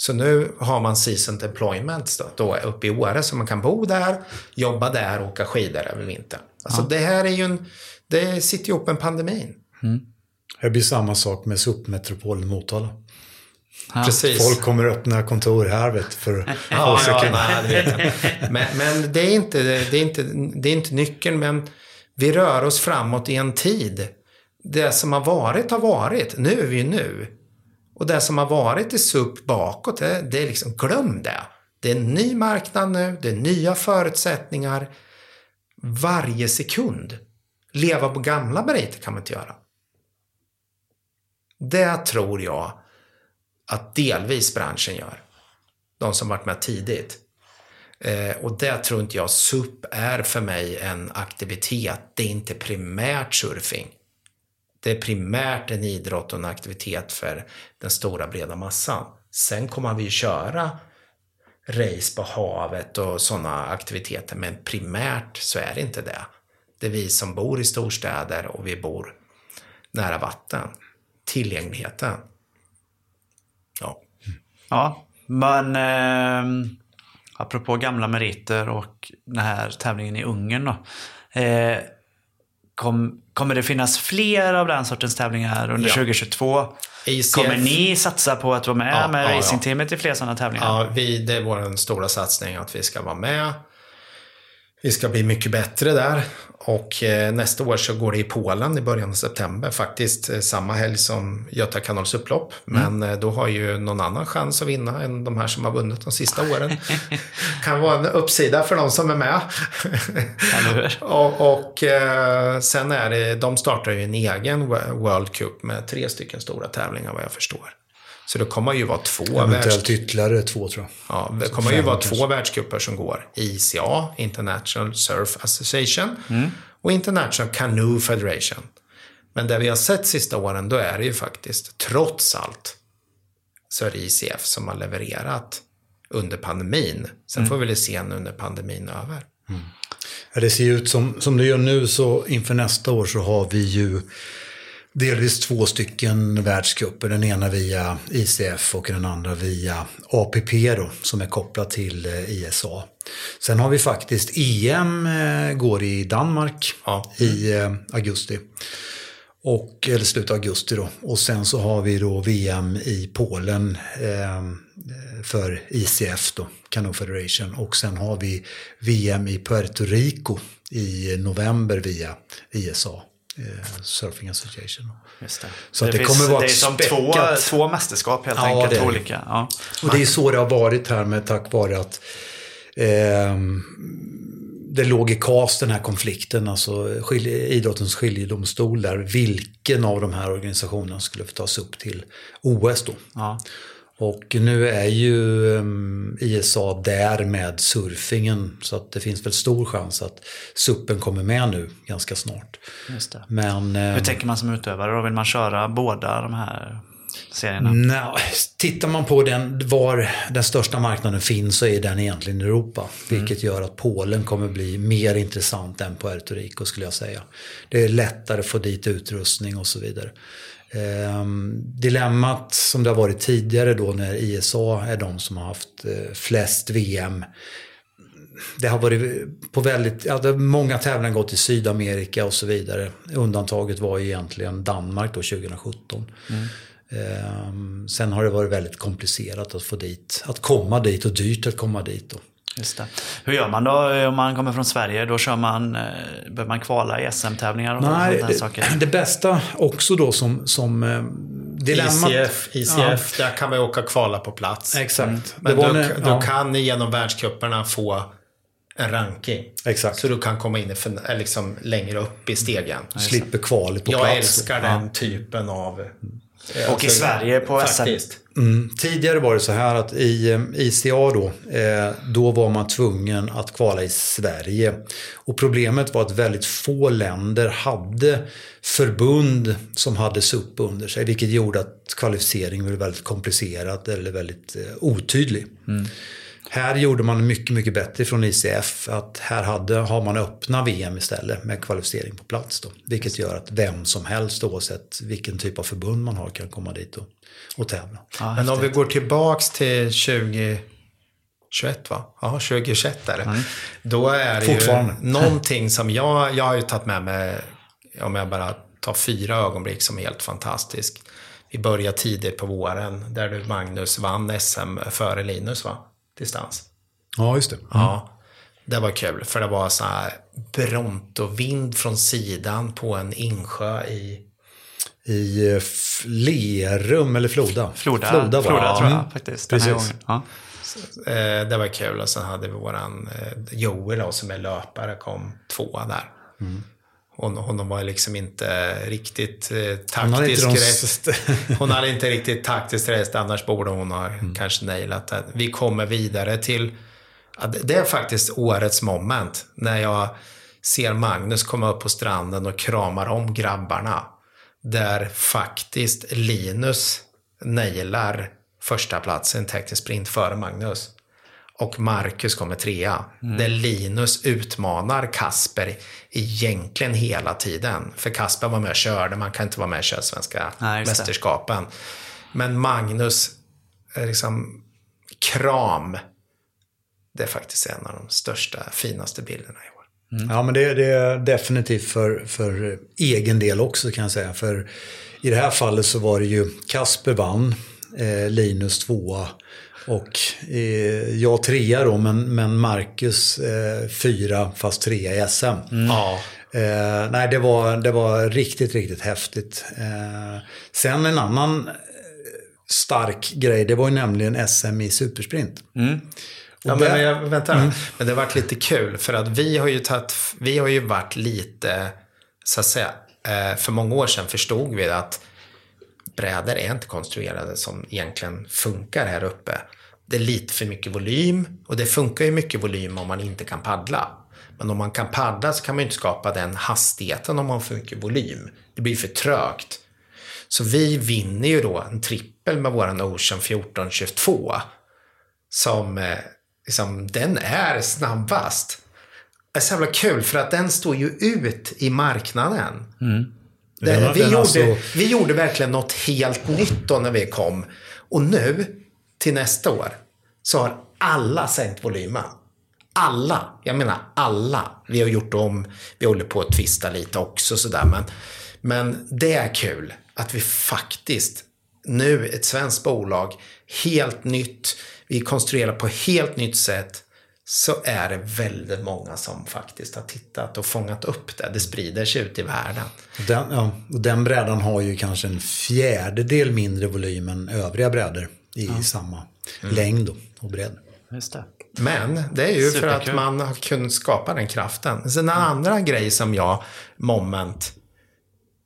Så nu har man season employments då, då uppe i Åre så man kan bo där, jobba där och åka skidor över vintern. Alltså ja. det här är ju en, det sitter ihop med pandemin. Mm. Det blir samma sak med SUP-metropolen Motala. Ja. Precis. Folk kommer öppna kontor här vet för ja, ja, nej, det men, men det, är inte, det, är inte, det är inte nyckeln, men vi rör oss framåt i en tid. Det som har varit har varit. Nu är vi ju nu. Och det som har varit i SUP bakåt, det, det är liksom, glöm det. Det är en ny marknad nu, det är nya förutsättningar. Varje sekund. Leva på gamla meriter kan man inte göra. Det tror jag att delvis branschen gör. De som varit med tidigt. Eh, och det tror inte jag. SUP är för mig en aktivitet. Det är inte primärt surfing. Det är primärt en idrott och en aktivitet för den stora breda massan. Sen kommer vi köra race på havet och sådana aktiviteter. Men primärt så är det inte det. Det är vi som bor i storstäder och vi bor nära vatten. Tillgängligheten. Ja. Ja, men eh, apropå gamla meriter och den här tävlingen i Ungern då. Eh, kom, kommer det finnas fler av den sortens tävlingar under Ja. 2022? ICF. Kommer ni satsa på att vara med Ja, med ja, racingteamet i fler sådana tävlingar? Ja, vi, det är vår stora satsning att vi ska vara med. Vi ska bli mycket bättre där. Och eh, nästa år så går det i Polen i början av september. Faktiskt eh, samma helg som Göta kanals upplopp. Men eh, då har ju någon annan chans att vinna än de här som har vunnit de sista åren. kan vara en uppsida för de som är med. Och och sen är det, de startar ju en egen World Cup med tre stycken stora tävlingar vad jag förstår. Så det kommer ju vara två Eventuellt världs... ytterligare två tror jag. Ja, det kommer ju vara kanske. två världscuper som går. ICA, International Surf Association, Mm. och International Canoe Federation. Men det vi har sett sista åren, då är det ju faktiskt, trots allt, så är det ICF som har levererat under pandemin. Mm. Sen får vi väl se nu när pandemin är över. Ja, det ser ju ut som, som det gör nu så inför nästa år så har vi ju delvis två stycken världscuper. Den ena via ICF och den andra via APP då, som är kopplat till eh, ISA. Sen har vi faktiskt EM eh, går i Danmark Ja. i eh, augusti. Och, eller slutet av augusti då. Och sen så har vi då VM i Polen eh, för ICF då, Canoe Federation. Och sen har vi VM i Puerto Rico i november via ISA, Surfing Association. Just det. Så att det finns- kommer vara det är som två, två mästerskap helt Ja, enkelt. det det. olika. Ja. Och det är så det har varit här med tack vare att ehm, det låg i KAS den här konflikten, alltså skilje, idrottens skiljedomstol där, vilken av de här organisationerna skulle få tas upp till OS då. Ja. Och nu är ju um, ISA där med surfingen så att det finns väl stor chans att suppen kommer med nu ganska snart. Men eh, Hur tänker man som utövare då? Vill man köra båda de här serierna? Nej, tittar man på den, var den största marknaden finns så är den egentligen i Europa. Vilket gör att Polen kommer bli mer intressant än Puerto Rico skulle jag säga. Det är lättare att få dit utrustning och så vidare. Ehm, dilemmat som det har varit tidigare då när ISA är de som har haft eh, flest VM det har varit på väldigt, ja, många tävlingar gått i Sydamerika och så vidare. Undantaget var ju egentligen Danmark då 2017. Ehm, sen har det varit väldigt komplicerat att få dit, att komma dit och dyrt att komma dit. Då. Just det. Hur gör man då om man kommer från Sverige? Då kör man, eh, behöver man kvala i SM-tävlingar och Nej, sådana saker? det, det bästa också då som, som eh, dilemmat. ICF, ICF där kan man ju åka kvala på plats. Exakt. Men Det var du, när- du ja. kan genom världscuperna få en ranking. Exakt. Så du kan komma in i, eller liksom längre upp i stegen. Slipper kvalet på Jag plats. då. älskar den typen av... eh, Och i Sverige på SM. Faktiskt. Mm. Tidigare var det så här att i eh, ICA då, eh, då var man tvungen att kvala i Sverige. Och problemet var att väldigt få länder hade förbund som hade SUP under sig. Vilket gjorde att kvalificeringen blev väldigt komplicerad eller väldigt eh, otydlig. Här gjorde man mycket, mycket bättre från ICF. Att här hade, har man öppna VM istället med kvalificering på plats. Då, vilket gör att vem som helst oavsett vilken typ av förbund man har kan komma dit och, och tävla. Ja, Men om vi går tillbaks till 2021 va? Ja, 2021 är det. Då är det ju någonting som jag, jag har ju tagit med mig, om jag bara tar fyra ögonblick som är helt fantastisk. Vi började tidigt på våren där du Magnus vann SM före Linus va? Distans. Ja, just det. Ja, det var kul. För det var så här Bronto-vind från sidan på en insjö i... I eh, Lerum eller Floda? Floda, Floda, Floda, tror jag Mm. faktiskt. Den Precis. Ja. Eh, det var kul. Och sen hade vi våran eh, Joel då, som är löpare, kom tvåa där. Hon, hon var liksom inte riktigt eh, Hon taktisk de- rätt. Hon hade inte riktigt taktiskt rätt, annars borde hon ha kanske nailat det. Vi kommer vidare till, det är faktiskt årets moment. När jag ser Magnus komma upp på stranden och kramar om grabbarna. Där faktiskt Linus nailar första platsen teknisk sprint före Magnus. Och Marcus kommer trea. Där Linus utmanar Kasper egentligen hela tiden. För Kasper var med och körde, man kan inte vara med och köra svenska Nej, mästerskapen. Men Magnus, eh, liksom, kram. Det är faktiskt en av de största, finaste bilderna i år. Ja, men det, det är definitivt för, för egen del också kan jag säga. För i det här fallet så var det ju Kasper vann, eh, Linus tvåa och eh, jag trea då, men, men Marcus eh, fyra fast trea i SM. Ja. Eh, nej, det var, det var riktigt, riktigt häftigt. Eh, sen en annan eh, stark grej, det var ju nämligen SM i supersprint. Ja, Och men, där- jag, vänta, men det har varit lite kul för att vi har ju tagit, vi har ju varit lite, så att säga, eh, för många år sedan förstod vi att brädor är inte konstruerade som egentligen funkar här uppe. Det är lite för mycket volym och det funkar ju mycket volym om man inte kan paddla. Men om man kan paddla så kan man ju inte skapa den hastigheten om man har för mycket volym. Det blir för trögt. Så vi vinner ju då en trippel med våran Ocean 1422 som eh, liksom, den är snabbast. Det är så jävla kul för att den står ju ut i marknaden. Mm. Det, vi, gjorde, alltså- vi gjorde verkligen något helt nytt då när vi kom. Och nu, till nästa år, så har alla sänkt volymen. Alla, jag menar alla. Vi har gjort om, vi håller på att twista lite också sådär. Men, men det är kul att vi faktiskt, nu ett svenskt bolag, helt nytt, vi konstruerar på helt nytt sätt. Så är det väldigt många som faktiskt har tittat och fångat upp det. Det sprider sig ut i världen. Den, ja, och den brädan har ju kanske en fjärdedel mindre volym än övriga brädor i samma längd och- bredd. Just det. Men det är ju för att Superkul. man har kunnat skapa den kraften. Sen en andra grej som jag, moment,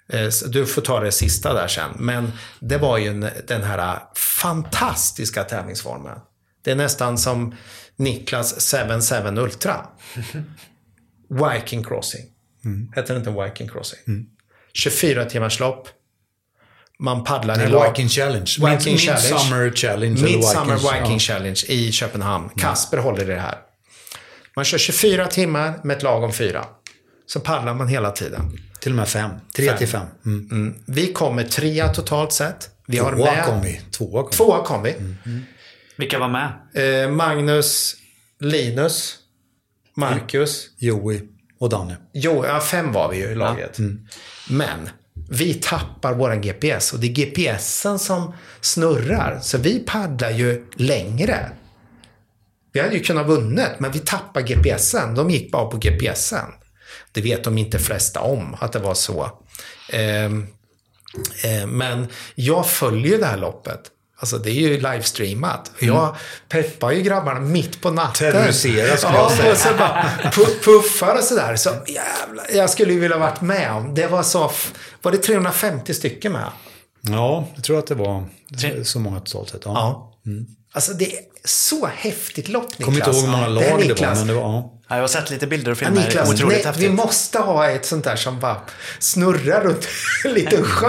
eh, du får ta det sista där sen, men det var ju en- den här fantastiska tävlingsformen. Det är nästan som Niklas 77 Ultra. Viking Crossing. Heter det inte Viking Crossing? 24 timmars lopp. Man paddlar i Nej, lag. Viking Challenge. Viking Mid- Challenge. Midsummer Challenge. Midsummer Viking, ja. Mm. Challenge i Köpenhamn. Kasper håller i det här. Man kör 24 timmar med ett lag om fyra. Så paddlar man hela tiden. Till och med fem. Tre Fem. till fem. Mm. Mm. Vi kommer trea totalt sett. Vi har Tvåa med... kom vi. Tvåa kom vi. Tvåa kom vi. Vilka var med? Eh, Magnus, Linus, Marcus. Joey och Danne. Jo, ja, fem var vi ju i laget. Men vi tappar våran GPS och det är GPSen som snurrar. Så vi paddlar ju längre. Vi hade ju kunnat vunnit, men vi tappar GPSen. De gick bara på GPSen. Det vet de inte flesta om, att det var så. Ehm, eh, men jag följer det här loppet. Alltså det är ju livestreamat. Jag peppar ju grabbarna mitt på natten. Terroriserar, skulle ja, jag säga. och så bara pu- puffar och sådär. Så jävlar, jag skulle ju vilja varit med om. Det var så, var det 350 stycken med? Ja, jag tror att det var så många totalt sett. Ja. Ja. Alltså det är så häftigt lopp Niklas. Kommer inte ihåg hur många är lag det var, Niklas. men det var... Ja. Ja, jag har sett lite bilder och Ja, filmer. Niklas, Otroligt nej, häftigt. vi måste ha ett sånt där som bara snurrar runt en liten sjö.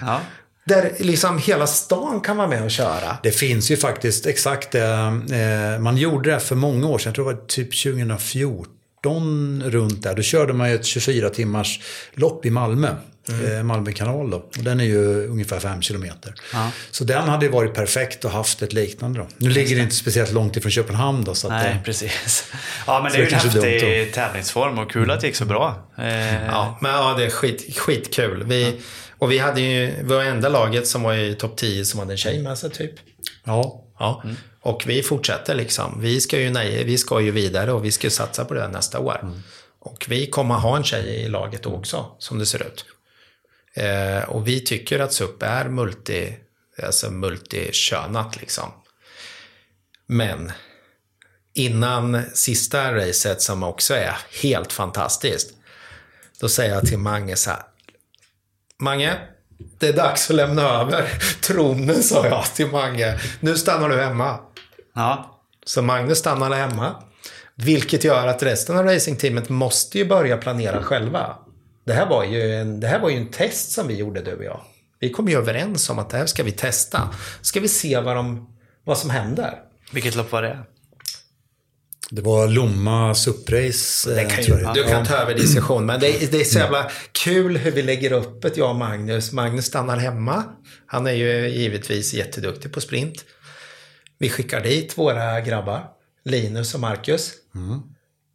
Ja. Där liksom hela stan kan vara med och köra. Det finns ju faktiskt exakt det. Eh, man gjorde det för många år sedan. Jag tror det var typ 2014 runt där. Då körde man ju ett 24 timmars lopp i Malmö. Eh, Malmö kanal då. Och den är ju ungefär 5 kilometer. Ja. Så den hade ju varit perfekt och haft ett liknande då. Nu ligger det inte speciellt långt ifrån Köpenhamn då. Så att, Nej, eh, precis. Ja, men det är ju det en häftig tävlingsform och kul att det gick så bra. Eh, Ja, men ja, det är skit, skitkul. Vi, Och vi hade ju, vi var enda laget som var i topp 10 som hade en tjej med sig typ. ja, Ja. Och vi fortsätter liksom. Vi ska ju, nej, vi ska ju vidare och vi ska satsa på det nästa år. Och vi kommer ha en tjej i laget också, som det ser ut. Eh, och vi tycker att SUP är multi, alltså multikönat liksom. Men innan sista racet som också är helt fantastiskt. Då säger jag till Mange så här. Mange, det är dags att lämna över tronen, sa jag till Mange. Nu stannar du hemma. ja. Så Magnus stannade hemma. Vilket gör att resten av racingteamet måste ju börja planera själva. Det här var ju en, det här var ju en test som vi gjorde, du och jag. Vi kom ju överens om att det här ska vi testa. Ska vi se vad, de, vad som händer. Vilket lopp var det? Det var Lomma Suprace. Det eh, kan tror ju, du kan ta över diskussionen, men det, är- det är så jävla kul hur vi lägger upp det, jag och Magnus. Magnus stannar hemma. Han är ju givetvis jätteduktig på sprint. Vi skickar dit våra grabbar, Linus och Marcus.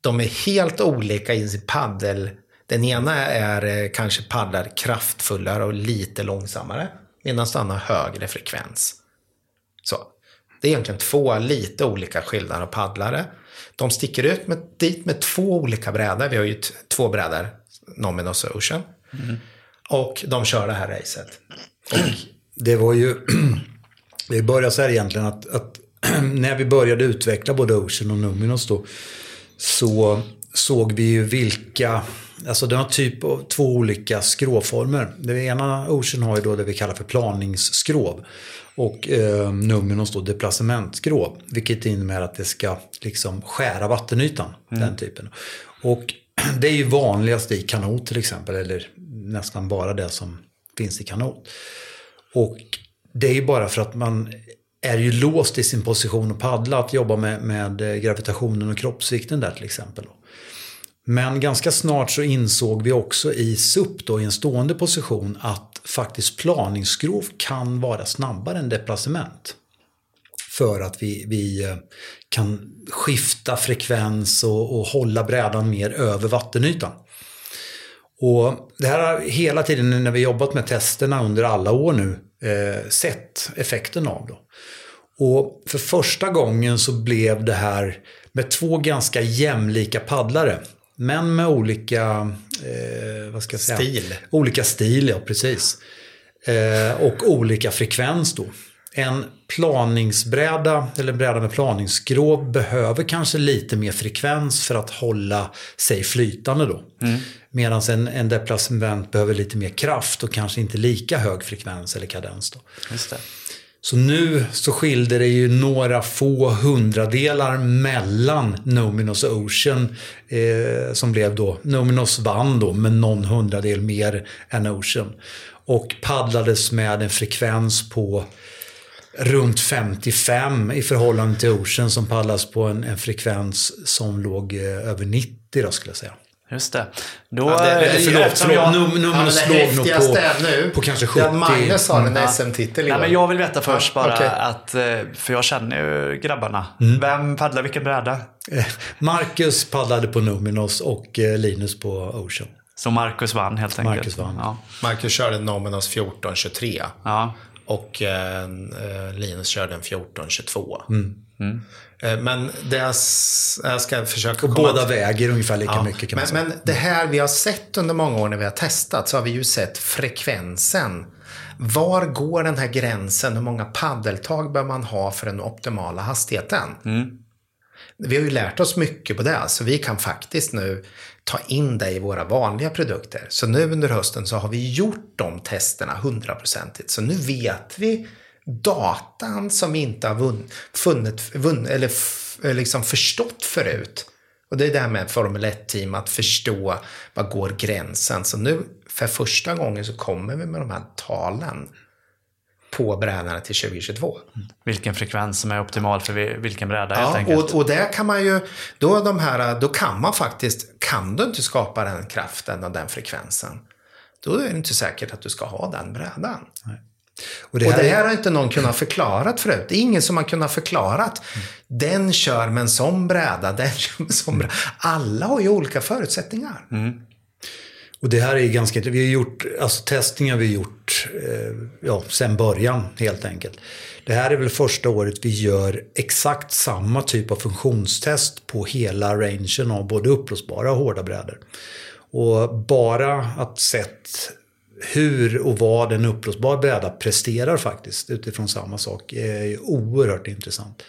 De är helt olika i sin paddel. Den ena är eh, kanske paddlar kraftfullare och lite långsammare. Medan den andra har högre frekvens. Så. Det är egentligen två lite olika skillnader av paddlare. De sticker ut med, dit med två olika brädor. Vi har ju två brädor, Nominos och Ocean. Och de kör det här racet. Det var ju... Det började så här egentligen att, att när vi började utveckla både Ocean och Numinos då så såg vi ju vilka, alltså den har typ av två olika skrovformer. Det ena Ocean har ju då det vi kallar för planingsskrov. Och eh, Numinos då deplacementskrov. Vilket innebär att det ska liksom skära vattenytan. Den typen. Och det är ju vanligast i kanot till exempel. Eller nästan bara det som finns i kanot. Och det är ju bara för att man är ju låst i sin position och paddla att jobba med, med eh, gravitationen och kroppsvikten där till exempel. Men ganska snart så insåg vi också i SUP då i en stående position att faktiskt planingsskrov kan vara snabbare än deplacement. För att vi, vi eh, kan skifta frekvens och, och hålla brädan mer över vattenytan. Och det här har hela tiden när vi jobbat med testerna under alla år nu eh, sett effekten av. Då. Och för första gången så blev det här med två ganska jämlika paddlare. Men med olika, eh, vad ska jag säga? Stil. Olika stil, ja precis. Eh, och olika frekvens då. En planingsbräda, eller bräda med planingsskrov, behöver kanske lite mer frekvens för att hålla sig flytande då. Medan en, en deplacement behöver lite mer kraft och kanske inte lika hög frekvens eller kadens. Då. Just det. Så nu så skilde det ju några få hundradelar mellan Nominos och Ocean. Eh, som blev då, Nominos vann då med någon hundradel mer än Ocean. Och paddlades med en frekvens på runt 55 i förhållande till Ocean som paddlas på en, en frekvens som låg eh, över 90 då skulle jag säga. Just det. Då, Ja, det- det- förlåt, förlåt. jag- Num- Numinos Ja, låg det nog häftigaste på, nu, på kanske det 70. att Magnus har en Ja. SM-titel i Nej, år. men jag vill veta först bara okej. att, eh, för jag känner ju grabbarna. Mm. Vem paddlar vilken bräda? Eh, Marcus paddlade på Numinos och eh, Linus på Ocean. Så Marcus vann helt enkelt. Marcus vann. Ja. Marcus körde Nominos 1423. Ja. Och eh, Linus körde en 1422. Eh, men det jag, jag ska försöka Och komma båda till- väger ungefär lika Ja, mycket kan man men, säga. men det här vi har sett under många år när vi har testat så har vi ju sett frekvensen. Var går den här gränsen? Hur många paddeltag bör man ha för den optimala hastigheten? Vi har ju lärt oss mycket på det, så vi kan faktiskt nu ta in det i våra vanliga produkter. Så nu under hösten så har vi gjort de testerna hundraprocentigt. Så nu vet vi datan som inte har vunn, funnit, vunn, eller f, liksom förstått förut. Och det är det här med Formel 1-team, att förstå var går gränsen. Så nu för första gången så kommer vi med de här talen på brädorna till 2022. Vilken frekvens som är optimal för vi- vilken bräda helt Ja, enkelt. och, och där kan man ju, då, de här, då kan man faktiskt, kan du inte skapa den kraften och den frekvensen, då är det inte säkert att du ska ha den brädan. Och det och här, det är- här har inte någon kunnat förklarat förut. Det är ingen som har kunnat förklarat. Den kör med en sån bräda, den kör med en sån bräda. Alla har ju olika förutsättningar. Och det här är ganska... Vi har gjort, alltså testningar vi har gjort eh, ja, sen början helt enkelt. Det här är väl första året vi gör exakt samma typ av funktionstest på hela rangen av både upplösbara och hårda brädor. Och bara att sett hur och vad en upplösbar bräda presterar faktiskt utifrån samma sak är oerhört intressant.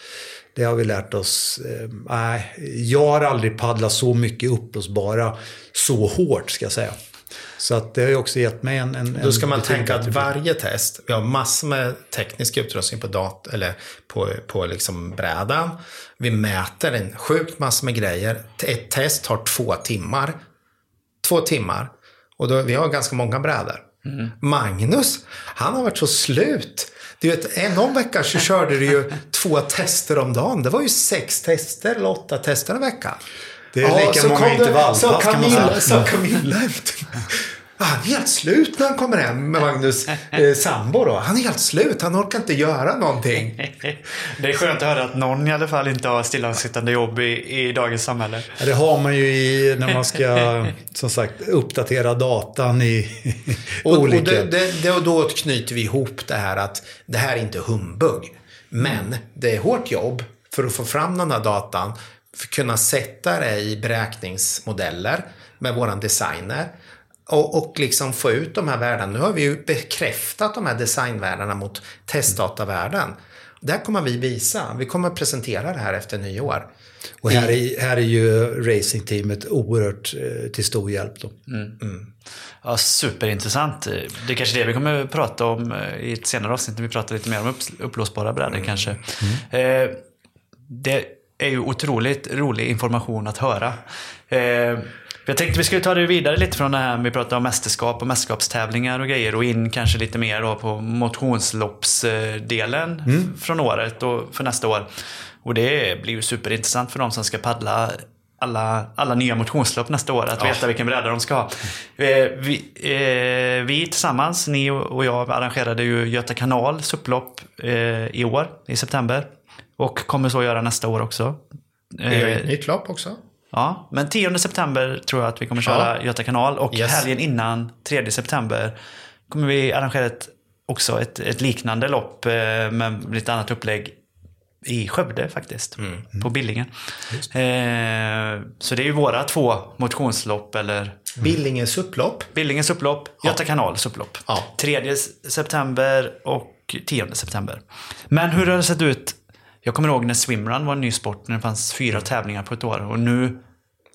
Det har vi lärt oss. Eh, nej, jag har aldrig paddlat så mycket upplösbara så hårt ska jag säga. Så att det har ju också gett mig en... en Då ska en man tänka att varje test, vi har massor med teknisk utrustning på dat eller på, på liksom brädan. Vi mäter en sjukt massor med grejer. Ett test tar två timmar. Två timmar. Och då, vi har ganska många brädor. Magnus, han har varit så slut. Du vet, en någon vecka så körde du ju två tester om dagen. Det var ju sex tester eller åtta tester en vecka. Det är lika så många intervallpass, så kan man säga. Så Camilla efter Han är helt slut när han kommer hem med Magnus eh, sambo då. Han är helt slut. Han orkar inte göra någonting. Det är skönt att höra att någon i alla fall inte har stillasittande jobb i, i dagens samhälle. Det har man ju i, när man ska som sagt uppdatera datan i Och, och olika... det, det, det, och då knyter vi ihop det här att det här är inte humbug. Men det är hårt jobb för att få fram den här datan. För att kunna sätta det i beräkningsmodeller med våran designer. Och, och liksom få ut de här värdena. Nu har vi ju bekräftat de här designvärdena mot testdatavärden. Det här kommer vi visa. Vi kommer presentera det här efter nyår. Och här är, här är ju racingteamet oerhört eh, till stor hjälp då. Ja, superintressant. Det är kanske det vi kommer prata om eh, i ett senare avsnitt när vi pratar lite mer om upps- uppblåsbara brädor kanske. Eh, det är ju otroligt rolig information att höra. Eh, jag tänkte vi skulle ta det vidare lite från det här vi pratade om mästerskap och mästerskapstävlingar och grejer och in kanske lite mer då på motionsloppsdelen från året och för nästa år. Och det blir ju superintressant för de som ska paddla alla, alla nya motionslopp nästa år. Att veta vilken bräda de ska ha. Eh, Vi, eh, vi tillsammans, ni och jag, arrangerade ju Göta kanal supplopp eh, i år, i september. Och kommer så göra nästa år också. Vi har ju Eh, ett nytt lopp också. Ja, men 10 september tror jag att vi kommer köra Göta kanal. Och Yes. helgen innan, 3 september, kommer vi arrangera ett, också ett, ett liknande lopp eh, med lite annat upplägg i Skövde faktiskt. På Billingen. Eh, så det är ju våra två motionslopp eller Billingens upplopp. Billingens upplopp, Göta kanals upplopp. Ja. 3 september och 10 september. Men hur har det sett ut? Jag kommer ihåg när swimrun var en ny sport, när det fanns fyra tävlingar på ett år. Och nu,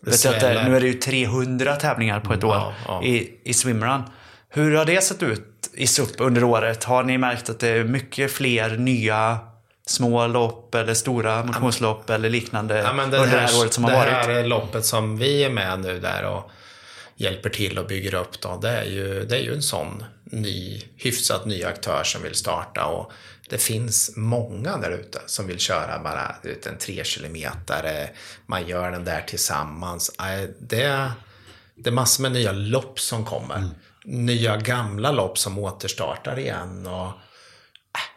vet jag att det, sväller. nu är det ju 300 tävlingar på ett år Ja, ja. I, i swimrun. Hur har det sett ut i SUP under året? Har ni märkt att det är mycket fler nya små lopp eller stora motionslopp eller liknande Ja, men under det här året som har det varit? här loppet som vi är med nu där och hjälper till och bygger upp då, det är ju, det är ju en sån ny, hyfsat ny aktör som vill starta och det finns många där ute som vill köra bara ut en tre kilometer. Man gör den där tillsammans. Det, det är massor med nya lopp som kommer. Nya gamla lopp som återstartar igen. Och, äh,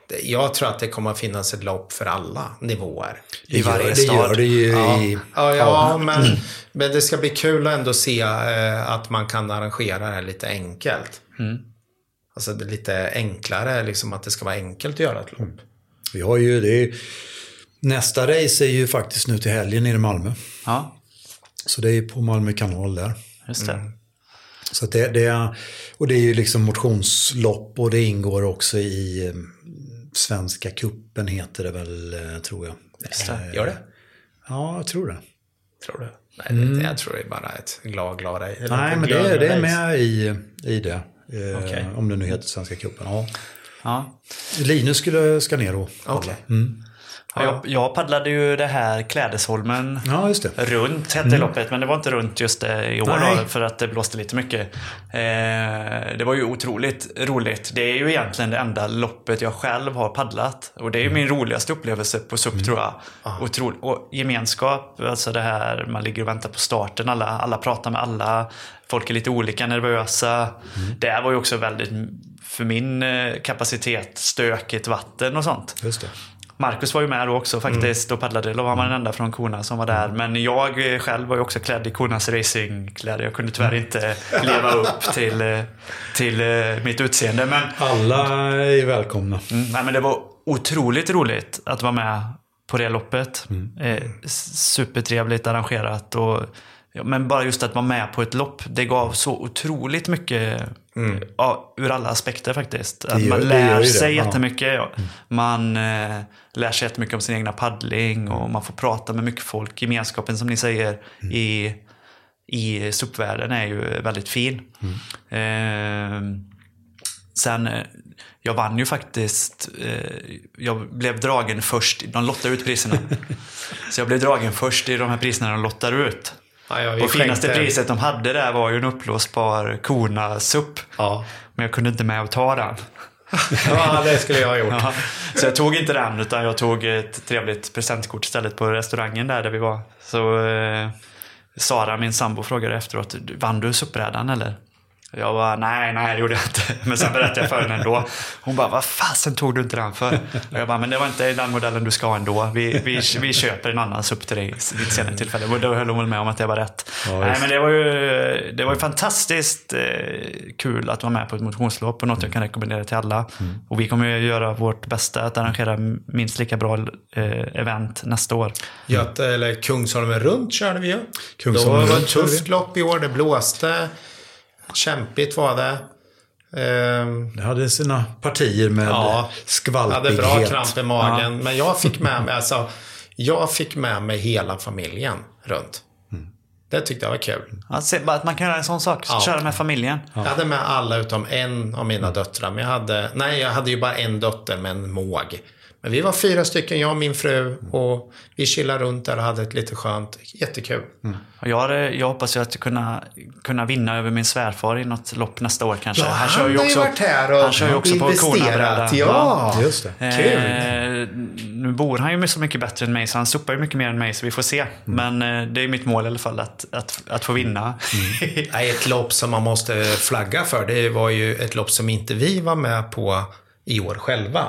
det- jag tror att det kommer att finnas ett lopp för alla nivåer. Det I varje det stad. gör det ju Ja, i... ja, ja men, men det ska bli kul att ändå se eh, att man kan arrangera det här lite enkelt. Alltså det är lite enklare, liksom att det ska vara enkelt att göra ett lopp. Vi har ju det. Nästa race är ju faktiskt nu till helgen nere i Malmö. Ja, Så det är ju på Malmö kanal där. just det. Mm. Så det, det är, och det är ju liksom motionslopp och det ingår också i eh, Svenska kuppen heter det väl, eh, tror jag. Just det. Gör det? Ja, jag tror det. Tror du? Nej, det, jag tror det är bara ett glad, glad Mm. Nej, men det, det är race. med i, i det. Eh, Okej. Om det nu heter Svenska cupen. Ja. Ja. Linus skulle, ska ner och Okej. Ja, jag, jag paddlade ju det här Klädesholmen Ja, det. runt hette loppet, men det var inte runt just det i år då, för att det blåste lite mycket. Eh, det var ju otroligt roligt. Det är ju egentligen det enda loppet jag själv har paddlat. Och det är ju min roligaste upplevelse på SUP tror jag. Otro, och gemenskap, alltså det här man ligger och väntar på starten, alla, alla pratar med alla. Folk är lite olika nervösa. Det här var ju också väldigt, för min eh, kapacitet, stökigt vatten och sånt. Just det. Marcus var ju med då också faktiskt och paddlade. Då var man den enda från Kona som var där. Men jag eh, själv var ju också klädd i Konas racingkläder. Jag kunde tyvärr inte leva upp till, eh, till eh, mitt utseende. Men, Alla är välkomna. mm, nej, men det var otroligt roligt att vara med på det loppet. Eh, supertrevligt arrangerat. Och, men bara just att vara med på ett lopp, det gav så otroligt mycket ja, ur alla aspekter faktiskt. Att gör- man lär det, sig ja. jättemycket. Ja. Man eh, lär sig jättemycket om sin egna paddling och man får prata med mycket folk. Gemenskapen som ni säger i, i SUP-världen är ju väldigt fin. Eh, sen, eh, jag vann ju faktiskt, eh, jag blev dragen först, de lottar ut priserna. Så jag blev dragen först i de här priserna de lottar ut. Ja, och finaste skänkte- priset de hade där var ju en uppblåsbar Kona SUP. Ja. Men jag kunde inte med och ta den. ja, det skulle jag ha gjort. Ja, så jag tog inte den utan jag tog ett trevligt presentkort istället på restaurangen där, där vi var. Så eh, Sara, min sambo, frågade efteråt, vann du SUP-brädan eller? Jag bara, nej, nej det gjorde jag inte. Men sen berättade jag för henne ändå. Hon bara, vad fasen tog du inte den för? Och jag bara, men det var inte den modellen du ska ha ändå. Vi, vi, vi köper en annan SUP till dig vid ett senare tillfälle. Och då höll hon väl med om att det var rätt. Ja, nej, men det var ju, det var ju fantastiskt eh, kul att vara med på ett motionslopp och något jag kan rekommendera till alla. Och vi kommer ju göra vårt bästa att arrangera minst lika bra eh, event nästa år. Göte, eller Kungsholmen runt körde vi ju. Kungsholmen Då var ett tufft lopp i år. Det blåste. Kämpigt var det. Ehm, Det hade sina partier med Ja, hade skvalpighet. bra kramp i magen. Men jag fick med mig, alltså, jag fick med mig hela familjen runt. Det tyckte jag var kul. Bara att man kan göra en sån sak. Ja. Köra med familjen. Jag hade med alla utom en av mina döttrar. Men jag hade, nej, jag hade ju bara en dotter med en måg. Men vi var fyra stycken, jag och min fru. Och vi chillade runt där och hade ett lite skönt. Jättekul. Och jag, har- jag hoppas ju att kunna, kunna vinna över min svärfar i något lopp nästa år kanske. Ja, han har ju varit här och han kör ju också på investerat. Konabräda. Ja, Just det. Kul. Eh, nu bor han ju så mycket bättre än mig så han suppar ju mycket mer än mig så vi får se. Men eh, det är mitt mål i alla fall att, att, att få vinna. Nej, ett lopp som man måste flagga för. Det var ju ett lopp som inte vi var med på i år själva.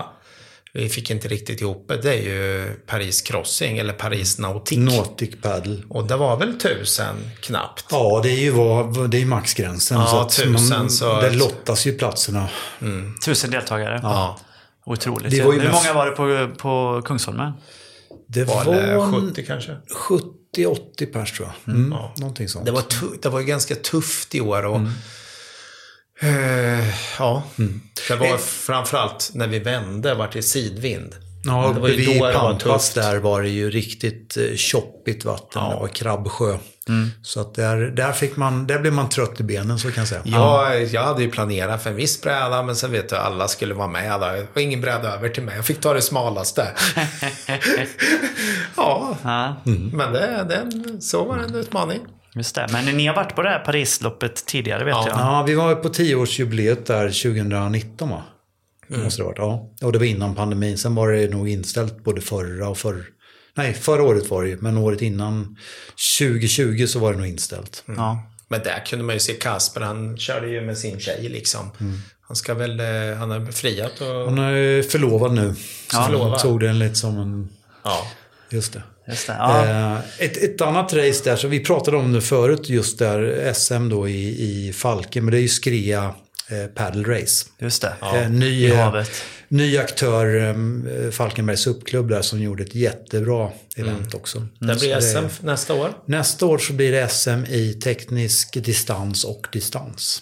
Vi fick inte riktigt ihop det. Det är ju Paris Crossing eller Paris Nautic. Nautic paddle. Och det var väl tusen knappt. Ja, det är ju vad, det är maxgränsen. Ja, så att tusen, så- Det lottas ju platserna. Tusen deltagare. Ja. Otroligt. Det var ju Hur mest- många var det på, på Kungsholmen? Det Var var, det 70 kanske? 70-80 pers tror jag. Mm, Någonting sånt. Det var, det var ju ganska tufft i år. Och, eh, ja, det var framförallt när vi vände, vart det sidvind. Ja, det var ju då det var tufft. där var det ju riktigt eh, choppigt vatten. Det var krabbsjö. Så att där, där, fick man, där blev man trött i benen så kan jag säga. Jag, jag hade ju planerat för en viss bräda, men sen vet du, alla skulle vara med där. Det var ingen bräda över till mig. Jag fick ta det smalaste. ja, Ja, men det, det, så var det en utmaning. Just det. Men ni har varit på det här Parisloppet tidigare vet Ja. jag. Ja, vi var på tioårsjubileet där 2019 va? Mm. Måste det ha varit, ja. Och det var innan pandemin. Sen var det nog inställt både förra och förr. Nej, förra året var det ju. Men året innan 2020 så var det nog inställt. Ja. Men där kunde man ju se Kasper, han körde ju med sin tjej liksom. Mm. Han ska väl, eh, han har befriat och... Hon är förlovad nu. Så Ja, förlovad. tog den lite som en... Ja. Just det. Just det. Ja. Eh, ett, ett annat race där, så vi pratade om det förut, just där SM då i, i Falken, men det är ju Skrea eh, Paddle Race. Just det. Eh, ny, I havet. ny aktör, Falkenbergs uppklubb där, som gjorde ett jättebra event också. Mm. Det blir SM nästa år. Nästa år så blir det SM i teknisk distans och distans.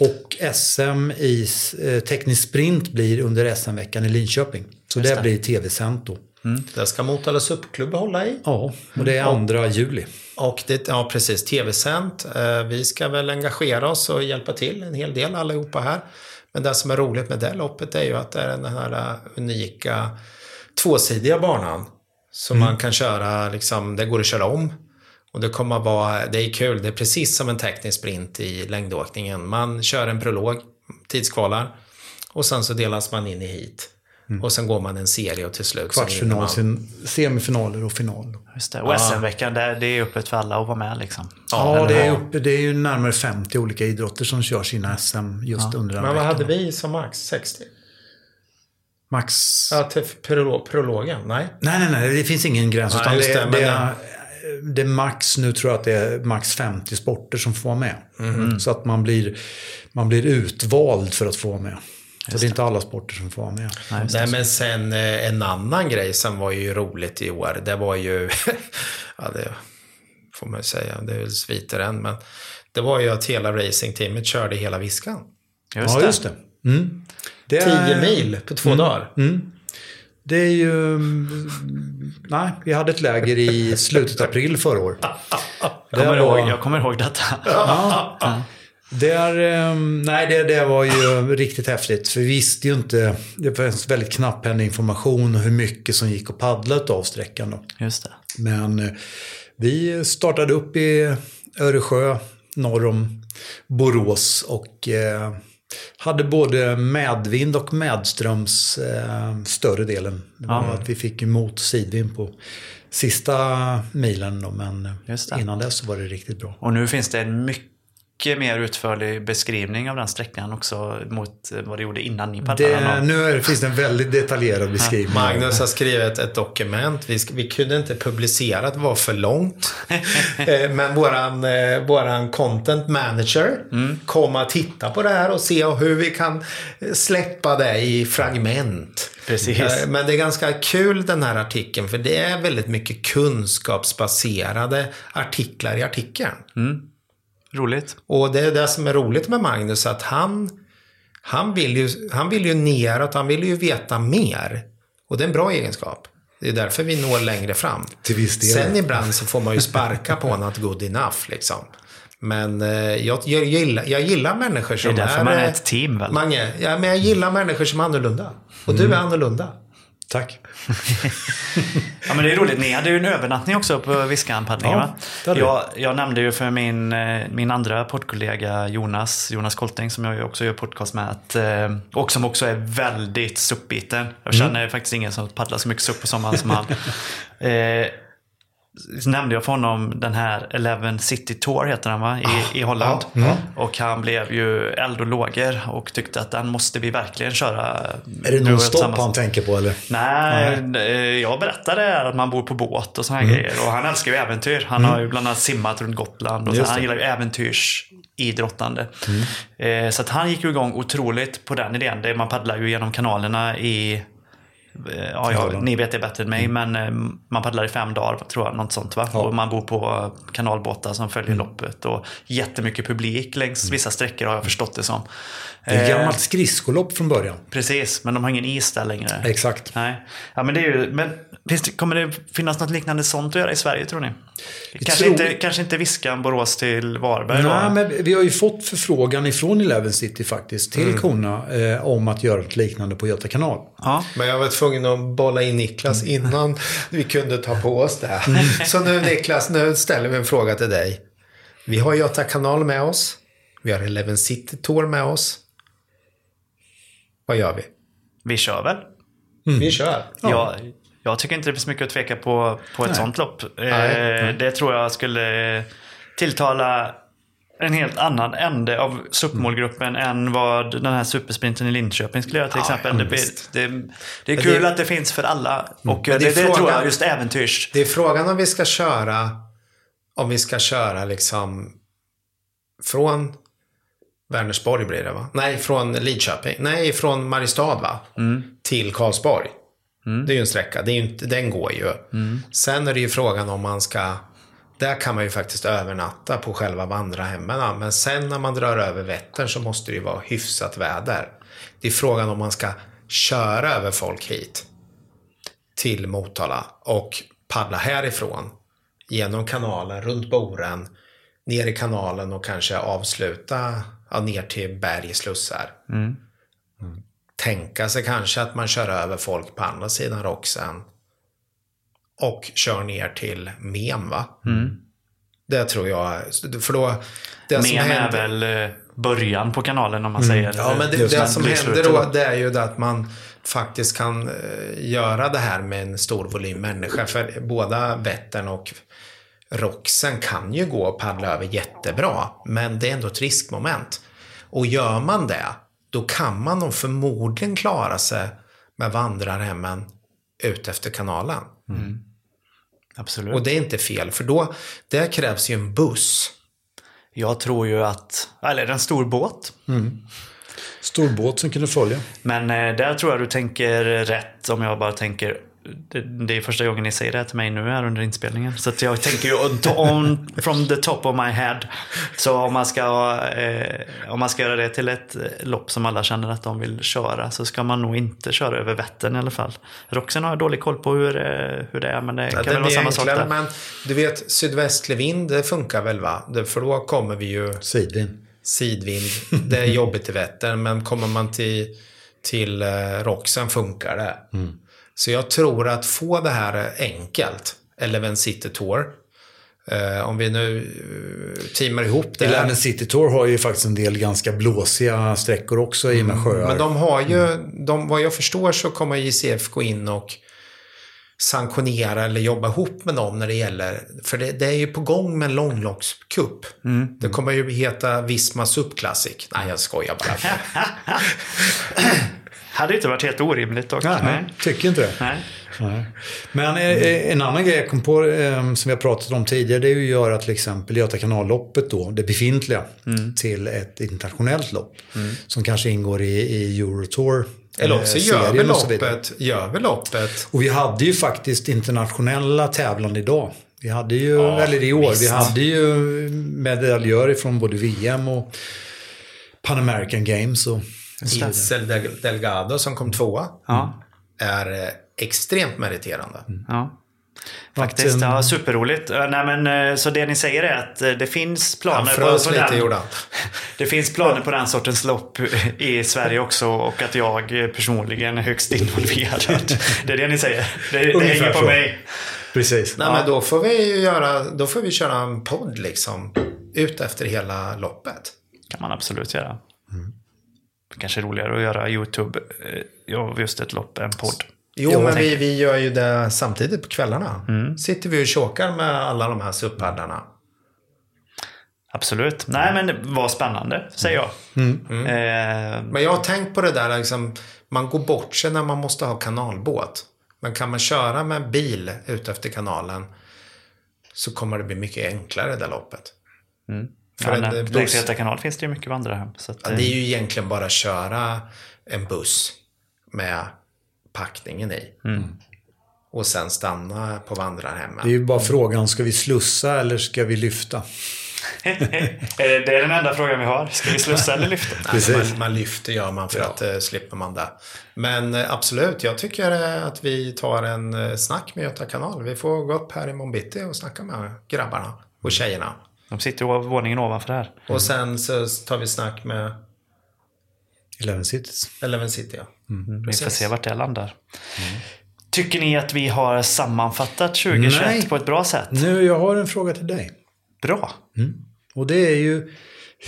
Och SM i teknisk sprint blir under SM-veckan i Linköping. Så det, det. blir tv-sänt då. Det ska Motala SUP-klubb hålla i. Ja, och det är andra juli. Och det, ja precis, tv-sänt. Eh, Vi ska väl engagera oss och hjälpa till en hel del allihopa här. Men det som är roligt med det loppet är ju att det är den här eh, unika tvåsidiga banan. Som man kan köra, liksom, det går att köra om. Och det kommer vara, det är kul, det är precis som en teknisk sprint i längdåkningen. Man kör en prolog, tidskvalar. Och sen så delas man in i hit. Och sen går man en serie och till slut Kvartsfinal, man. sen semifinaler och final. Just det. Och SM-veckan, det, det är öppet för alla att vara med liksom. Ja, det är, uppe, det är ju närmare 50 olika idrotter som kör sina SM just under den Men vad veckan. hade vi som max? 60? Max... Ja, till prolo- prologen? Nej. Nej, nej, nej, det finns ingen gräns. Nej, det, det, det, är, det är max, nu tror jag att det är max 50 sporter som får vara med. Mhm. Så att man blir, man blir utvald för att få vara med. Så det är inte alla sporter som får vara med. Nej, Nej, men sen eh, en annan grej som var ju roligt i år. Det var ju, ja det får man ju säga, det är väl sviter än, men det var ju att hela racingteamet körde hela Viskan. Just ja, det. just det. Mm. det 10 är- mil på två dagar. Det är ju... mm, Nej, vi hade ett läger i slutet av april förra året. Jag kommer, var- ihåg, jag kommer ihåg detta. Det, är, ehm, nej, det, det var ju riktigt häftigt. För vi visste ju inte... Det fanns väldigt knapphändig information hur mycket som gick att paddla av sträckan. Då. Just det. Men eh, vi startade upp i Öresjö norr om Borås och eh, Hade både medvind och medströms eh, större delen. Ja. att vi fick emot sidvind på sista milen då, men innan dess så var det riktigt bra. Och nu finns det en mycket mer utförlig beskrivning av den sträckan också mot vad det gjorde innan ni paddlade nu är, finns det en väldigt detaljerad beskrivning. Magnus har skrivit ett dokument. Vi, vi kunde inte publicera, det var för långt. Eh, Men våran, eh, våran content manager kom att titta på det här och se hur vi kan släppa det i fragment. Precis. Eh, Men det är ganska kul den här artikeln för det är väldigt mycket kunskapsbaserade artiklar i artikeln. Roligt. Och det är det som är roligt med Magnus, att han, han, vill ju, han vill ju neråt, han vill ju veta mer. Och det är en bra egenskap. Det är därför vi når längre fram. Till viss del. Sen ibland så får man ju sparka på något good enough liksom. Men eh, jag, jag, gillar, jag gillar människor Det som är därför man är ett team väl? Mange, ja, men jag gillar människor som är annorlunda. Och du är annorlunda. Tack. Ja men det är roligt, ni hade ju en övernattning också på Viskanpaddlingen Ja, va? Jag, jag nämnde ju för min, eh, min andra poddkollega Jonas, Jonas Kolting som jag också gör podcast med. Att, eh, och som också är väldigt suppbiten. Jag Mm. känner faktiskt ingen som paddlar så mycket supp på sommaren som han. Så nämnde jag för honom den här Eleven City Tour heter den va? I, i Holland. ja, ja. Och han blev ju eld och lågor och tyckte att den måste vi verkligen köra. Är det non-stop tillsammans. han tänker på eller? Nej, eh, jag berättade att man bor på båt och såna Mm. här grejer. Och han älskar ju äventyr. Han har ju bland annat simmat runt Gotland. Och så han gillar ju äventyrsidrottande. Mm. Eh, så att han gick ju igång otroligt på den idén. Man paddlar ju genom kanalerna i Ja, ja, ni vet det bättre än mig, men eh, man paddlar i fem dagar, tror jag, något sånt va? Mm. Ja. Mm. Och man bor på kanalbåtar som följer loppet och jättemycket publik längs vissa sträckor har jag förstått det som. Det är ett Eh, gammalt skridskolopp från början. Precis, men de har ingen is där längre. Exakt. Nej. Ja, men det är ju, men finns det, kommer det finnas något liknande sånt att göra i Sverige tror ni? Kanske, tror- inte, kanske inte Viskan, Borås till Varberg? Nej, men vi har ju fått förfrågan ifrån Eleven City faktiskt till Mm. Kona eh, om att göra något liknande på Göta kanal. Ja. Men jag var tvungen att bolla in Niklas innan vi kunde ta på oss det. här. Så nu Niklas, nu ställer vi en fråga till dig. Vi har Göta kanal med oss. Vi har Eleven City Tour med oss. Vad gör vi? Vi kör väl? Vi kör. Jag, jag tycker inte det finns mycket att tveka på, på ett sånt lopp. Eh, Nej. Det tror jag skulle tilltala en helt annan ände av SUP-målgruppen än vad den här supersprinten i Linköping skulle göra till Ja, exempel. det, det, det är kul det- att det finns för alla. Och Men det, det det, tror frågan- jag, just äventyrs. Det är frågan om vi ska köra om vi ska köra liksom från Vänersborg blir det va? Nej, från Lidköping. Nej, från Mariestad va? Till Karlsborg. Det är ju en sträcka. Det är inte, den går ju. Sen är det ju frågan om man ska... Där kan man ju faktiskt övernatta på själva vandrarhemmen. Men sen när man drar över Vättern så måste det ju vara hyfsat väder. Det är frågan om man ska köra över folk hit till Motala och paddla härifrån genom kanalen, runt Boren, ner i kanalen och kanske avsluta ja, ner till Bergs slussar. Mm. Tänka sig kanske att man kör över folk på andra sidan Roxen och kör ner till Mem va? Det tror jag, för då... Det som Men är händer- väl eh, början på kanalen om man säger. Ja, men det, det det, som händer då. det är ju det att man faktiskt kan eh, göra det här med en stor volym människa. För båda Vättern och Roxen kan ju gå och paddla över jättebra. Men det är ändå ett riskmoment. Och gör man det, då kan man nog förmodligen klara sig med vandrarhemmen ut efter kanalen. Absolut. Och det är inte fel, för då, där krävs ju en buss. Jag tror ju att, eller en stor båt. Stor båt som kunde följa. Men eh, där tror jag du tänker rätt om jag bara tänker det, det är första gången ni säger det här till mig nu här under inspelningen. Så att jag tänker ju on, from the top of my head. Så om man, ska, eh, om man ska göra det till ett lopp som alla känner att de vill köra så ska man nog inte köra över Vättern i alla fall. Roxen har jag dålig koll på hur, eh, hur det är men det Ja, kan väl vara samma sak där. men du vet sydvästlig vind, det funkar väl va? Det- För då kommer vi ju Sidvind. sidvind. Det är jobbigt i Vättern, men kommer man till, till eh, Roxen funkar det. Så jag tror att få det här enkelt, Eleven City Tour, Eh, om vi nu eh, teamar ihop det. Eleven City Tour har ju faktiskt en del ganska blåsiga sträckor också i med sjöar. Men de har ju, de, vad jag förstår så kommer JCF gå in och sanktionera eller jobba ihop med dem när det gäller, för det, det är ju på gång med en långloppscup. Det kommer ju heta Visma Sup Classic. Nej, jag skojar bara. Hade inte varit helt orimligt dock. Nej, Nej. tycker inte det. Nej. Nej. Men eh, en annan grej jag kom på eh, som vi har pratat om tidigare det är ju att göra till exempel Göta kanalloppet då, det befintliga, till ett internationellt lopp. Som kanske ingår i, i Eurotour. Eller också eh, gör vi loppet, gör vi loppet. Och vi hade ju faktiskt internationella tävlande idag. Vi hade ju, eller i år, vi visst. hade ju medaljörer från både VM och Pan American Games. Och, Del- Delgado som kom tvåa Ja. är eh, extremt meriterande. Ja. Faktiskt, ja, superroligt. Eh, Nej, men, eh, så det ni säger är att det finns planer på, på lite den. Det finns planer på den sortens lopp i Sverige också och att jag personligen är högst involverad. Det är det ni säger. Det, det hänger på så. mig. Precis. Nej, men då får vi ju göra, då får vi köra en podd liksom. Ut efter hela loppet. kan man absolut göra. Kanske roligare att göra YouTube eh, av just ett lopp än podd. Jo, Jo, men vi, vi gör ju det samtidigt på kvällarna. Sitter vi och tjåkar med alla de här suppadlarna. Absolut. Nej, men det var spännande, säger jag. Eh, Men jag har tänkt på det där, liksom, man går bort sig när man måste ha kanalbåt. Men kan man köra med bil ut efter kanalen så kommer det bli mycket enklare det loppet. För ja, en buss- längs Göta kanal finns det ju mycket vandrarhem. Så att, Ja, eh, det är ju egentligen bara att köra en buss med packningen i. Och sen stanna på vandrarhemmet. Det är ju bara frågan, ska vi slussa eller ska vi lyfta? Eh, det är den enda frågan vi har. Ska vi slussa eller lyfta? Nej. Man, man lyfter gör man för att eh, slipper man det. Men eh, absolut, jag tycker eh, att vi tar en eh, snack med Göta kanal. Vi får gå upp här i Monbitti och snacka med grabbarna och tjejerna. De sitter ju våningen ovanför här. Och sen så tar vi snack med Eleven Cities. Eleven City. Ja. Vi får se vart det landar. Tycker ni att vi har sammanfattat 2021 Nej. på ett bra sätt? Nu, jag har en fråga till dig. Bra. Och det är ju,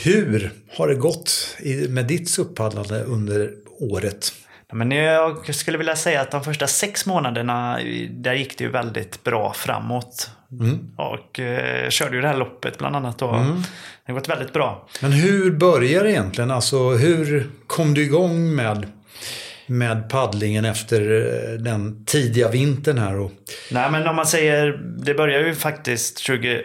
hur har det gått med ditt supppaddlande under året? Men jag skulle vilja säga att de första sex månaderna, där gick det ju väldigt bra framåt. Och eh, körde ju det här loppet bland annat då. Det har gått väldigt bra. Men hur börjar det egentligen? Alltså hur kom du igång med, med paddlingen efter eh, den tidiga vintern här? Och, Nej men om man säger, det börjar ju faktiskt 20,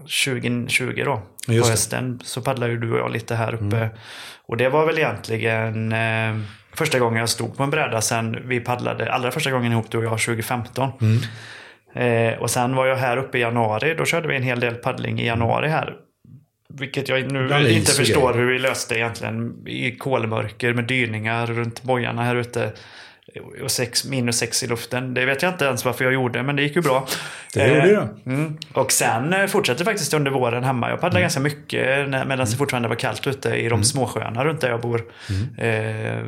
2020 då. Just på hösten så paddlade ju du och jag lite här uppe. Och det var väl egentligen eh, första gången jag stod på en bräda sen vi paddlade, allra första gången ihop du och jag 2015. Eh, och sen var jag här uppe i januari, då körde vi en hel del paddling i januari här. Vilket jag nu Bland is inte förstår hur vi löste egentligen. I kolmörker med dyningar runt bojarna här ute. Och sex, minus sex i luften. Det vet jag inte ens varför jag gjorde, men det gick ju bra. Det gjorde det. Mm. Och sen eh, fortsatte faktiskt under våren hemma. Jag paddlade ganska mycket när- medan det fortfarande var kallt ute i de småsjöarna runt där jag bor. Eh,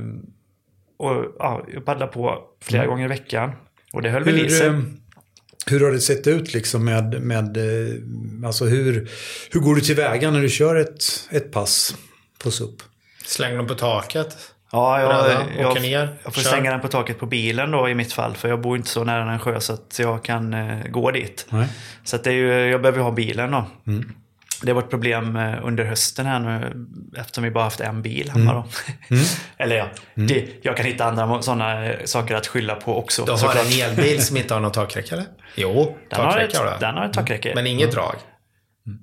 och ja, Jag paddlade på flera gånger i veckan. Och det höll väl i sig. Hur har det sett ut liksom med, med eh, alltså hur, hur går du tillväga när du kör ett, ett pass på SUP? Släng dem på taket. Ja, jag, jag, ner, jag får kör. slänga den på taket på bilen då i mitt fall. För jag bor inte så nära en sjö så att jag kan eh, gå dit. Nej. Så att det är ju, jag behöver ju ha bilen då. Det har varit problem eh, under hösten här nu eftersom vi bara haft en bil hemma då. Eller ja, det, jag kan hitta andra sådana saker att skylla på också. Du har såklart. en elbil som inte har någon takräcke eller? Jo, den, har ett, takräcke har du. den har ett takräcke. Men inget drag.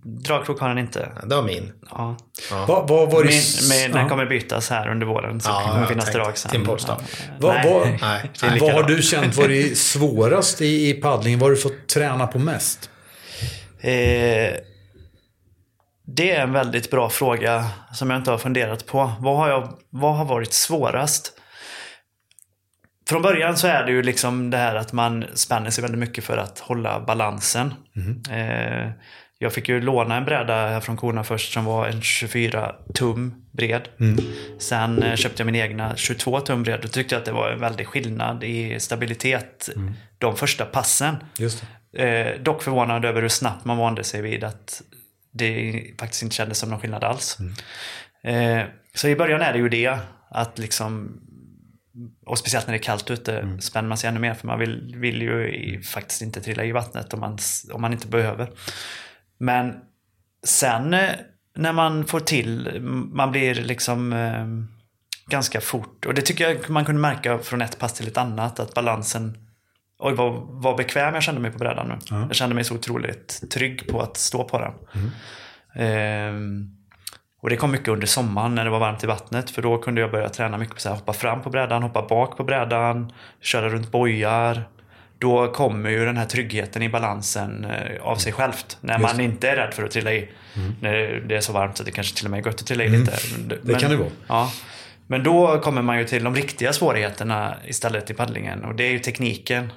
Dragkrok har den inte. Det har min. Ja. Vad vad var det... Min, men den ja. kommer bytas här under våren så Ja, det kommer finnas drag sen. till postdag. Vad- Nej, vad- Nej, har du känt varit svårast i, i paddling? Vad har du fått träna på mest? Eh, det är en väldigt bra fråga som jag inte har funderat på. Vad har, jag, vad har varit svårast? Från början så är det ju liksom det här att man spänner sig väldigt mycket för att hålla balansen. Eh, jag fick ju låna en bräda här från korna först som var en 24 tum bred. Sen eh, köpte jag min egna 22 tum bred och tyckte att det var en väldig skillnad i stabilitet de första passen. Eh, dock förvånad över hur snabbt man vande sig vid att det faktiskt inte kändes som någon skillnad alls. Eh, så i början är det ju det, att liksom och speciellt när det är kallt ute mm. spänner man sig ännu mer för man vill, vill ju i, faktiskt inte trilla i vattnet om man, om man inte behöver. Men sen eh, när man får till, man blir liksom eh, ganska fort och det tycker jag man kunde märka från ett pass till ett annat att balansen Oj vad, vad bekväm jag kände mig på brädan nu. Mm. Jag kände mig så otroligt trygg på att stå på den. Mm. Eh, och det kom mycket under sommaren när det var varmt i vattnet för då kunde jag börja träna mycket på att hoppa fram på brädan, hoppa bak på brädan, köra runt bojar. Då kommer ju den här tryggheten i balansen eh, av sig självt. När Just. man inte är rädd för att trilla i. Mm. När det är så varmt så det kanske till och med är gött att trilla i mm. lite. Men, det kan det vara. Ja. Men då kommer man ju till de riktiga svårigheterna istället i paddlingen och det är ju tekniken.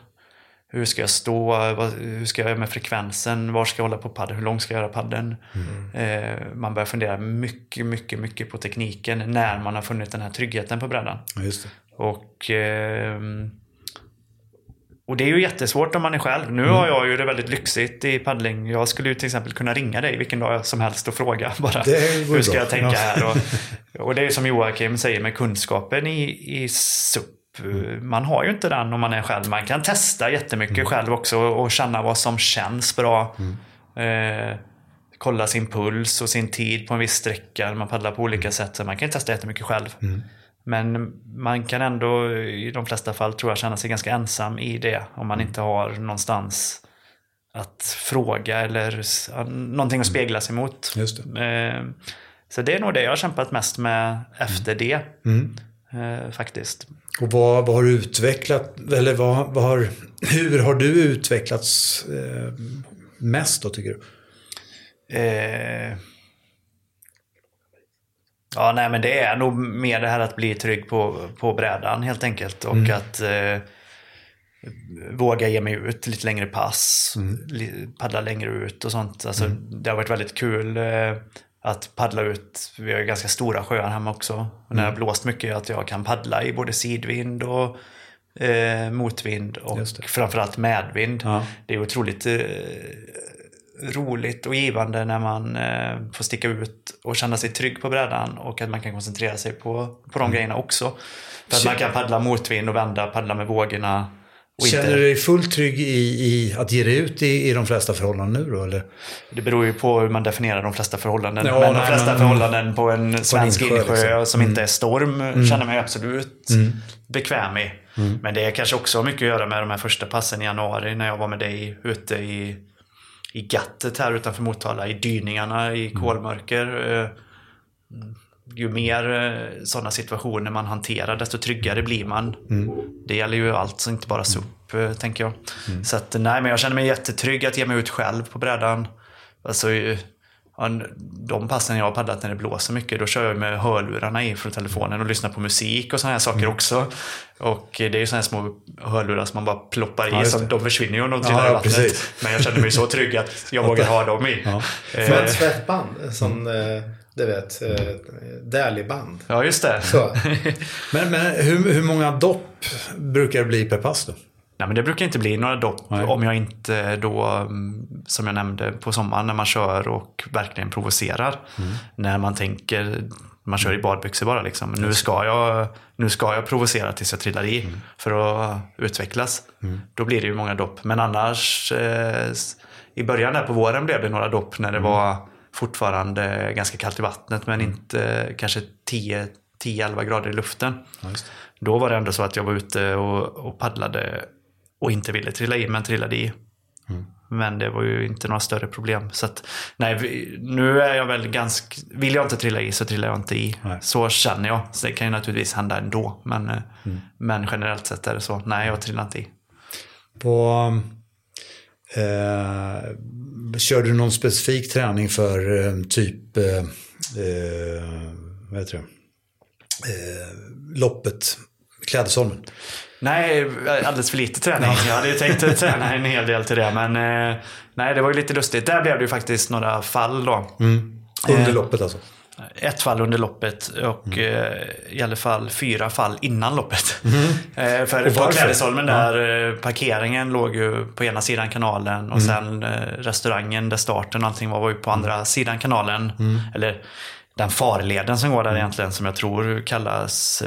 Hur ska jag stå? Hur ska jag göra med frekvensen? Var ska jag hålla på paddeln? Hur lång ska jag göra paddeln? Mm. Eh, man börjar fundera mycket, mycket, mycket på tekniken när man har funnit den här tryggheten på brädan. Just det. Och, eh, och det är ju jättesvårt om man är själv. Nu mm. har jag ju det väldigt lyxigt i paddling. Jag skulle ju till exempel kunna ringa dig vilken dag som helst och fråga bara hur ska jag tänka här? Och, och det är som Joakim säger med kunskapen i, i SUP man har ju inte den om man är själv. Man kan testa jättemycket mm. själv också och känna vad som känns bra. Mm. Eh, kolla sin puls och sin tid på en viss sträcka. Man paddlar på olika mm. sätt. Så man kan testa jättemycket själv. Mm. Men man kan ändå i de flesta fall tror jag känna sig ganska ensam i det. Om man mm. inte har någonstans att fråga eller någonting att spegla sig mot. Eh, så det är nog det jag har kämpat mest med efter det. Eh, faktiskt. Och vad, vad har du utvecklat, eller vad, vad har, hur har du utvecklats eh, mest då tycker du? Eh, ja, nej men det är nog mer det här att bli trygg på, på brädan helt enkelt. Och mm. att eh, våga ge mig ut lite längre pass, mm. paddla längre ut och sånt. Alltså, mm. Det har varit väldigt kul. Att paddla ut, vi har ganska stora sjöar hemma också. Och när det har mm. blåst mycket att jag kan paddla i både sidvind och eh, motvind och framförallt medvind. Ja. Det är otroligt eh, roligt och givande när man eh, får sticka ut och känna sig trygg på brädan och att man kan koncentrera sig på, på de mm. grejerna också. För att man kan paddla motvind och vända, paddla med vågorna Känner du dig fullt trygg i, i, att ge dig ut i, i de flesta förhållanden nu då? Eller? Det beror ju på hur man definierar de flesta förhållanden. Ja, men nej, de flesta men, förhållanden på en svensk insjö liksom. som mm. inte är storm mm. känner mig absolut mm. bekväm i. Mm. Men det kanske också har mycket att göra med de här första passen i januari när jag var med dig ute i, i gattet här utanför Motala, i dyningarna i mm. kolmörker. Eh, ju mer eh, sådana situationer man hanterar, desto tryggare blir man. Mm. Det gäller ju allt, så inte bara SUP, mm. tänker jag. Mm. Så att, nej, men jag känner mig jättetrygg att ge mig ut själv på brädan. Alltså, de passen jag har paddlat när det blåser mycket, då kör jag med hörlurarna i från telefonen och lyssnar på musik och sådana här saker mm. också. Och det är ju sådana här små hörlurar som man bara ploppar i, ja, som de försvinner ju om de trillar ja, i vattnet. Precis. Men jag känner mig så trygg att jag vågar ha dem i. Ja. Eh. För ett svettband, som eh, du vet, eh, Dali-band. Ja, just det. men men hur, hur många dopp brukar det bli per pass då? Nej, men det brukar inte bli några dopp Nej. om jag inte då, mm, som jag nämnde, på sommaren när man kör och verkligen provocerar. Mm. När man tänker, man kör i badbyxor bara liksom. Nu ska jag, nu ska jag provocera tills jag trillar i mm. för att utvecklas. Mm. Då blir det ju många dopp. Men annars, eh, i början där på våren blev det några dopp när det mm. var fortfarande ganska kallt i vattnet men mm. inte kanske 10-11 grader i luften. Ja, Då var det ändå så att jag var ute och, och paddlade och inte ville trilla i men trillade i. Mm. Men det var ju inte några större problem. Så att, nej, nu är jag väl ganska... Vill jag inte trilla i så trillar jag inte i. Nej. Så känner jag. Så det kan ju naturligtvis hända ändå. Men, mm. men generellt sett är det så. Nej, jag trillar inte i. På, eh, kör du någon specifik träning för eh, typ... Eh, eh, vad heter det? Eh, loppet, Klädesholmen? Nej, alldeles för lite träning. Jag hade ju tänkt träna en hel del till det. Men eh, nej, det var ju lite lustigt. Där blev det ju faktiskt några fall då. Mm. Under loppet alltså? Ett fall under loppet och Mm. eh, i alla fall fyra fall innan loppet. Eh, för Mm. På? Klädesholmen där, eh, parkeringen låg ju på ena sidan kanalen Mm. och sen eh, restaurangen där starten och allting var, var ju på andra sidan kanalen. Mm. Eller den farleden som går där egentligen som jag tror kallas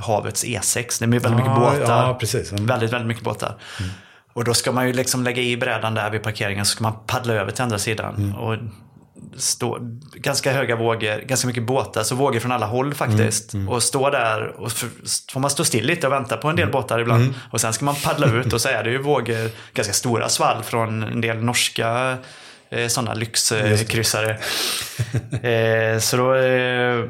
havets E6. Det är väldigt mycket Ja, båtar. ja. Mm. Väldigt, väldigt mycket båtar. Och då ska man ju liksom lägga i brädan där vid parkeringen så ska man paddla över till andra sidan. Mm. Och stå, ganska höga vågor, ganska mycket båtar, så vågor från alla håll faktiskt. Mm, Och stå där och för, får man stå still lite och vänta på en del båtar ibland. Mm. Och sen ska man paddla ut och så är det ju vågor, ganska stora svall från en del norska eh, sådana lyxkryssare. eh, så då, eh,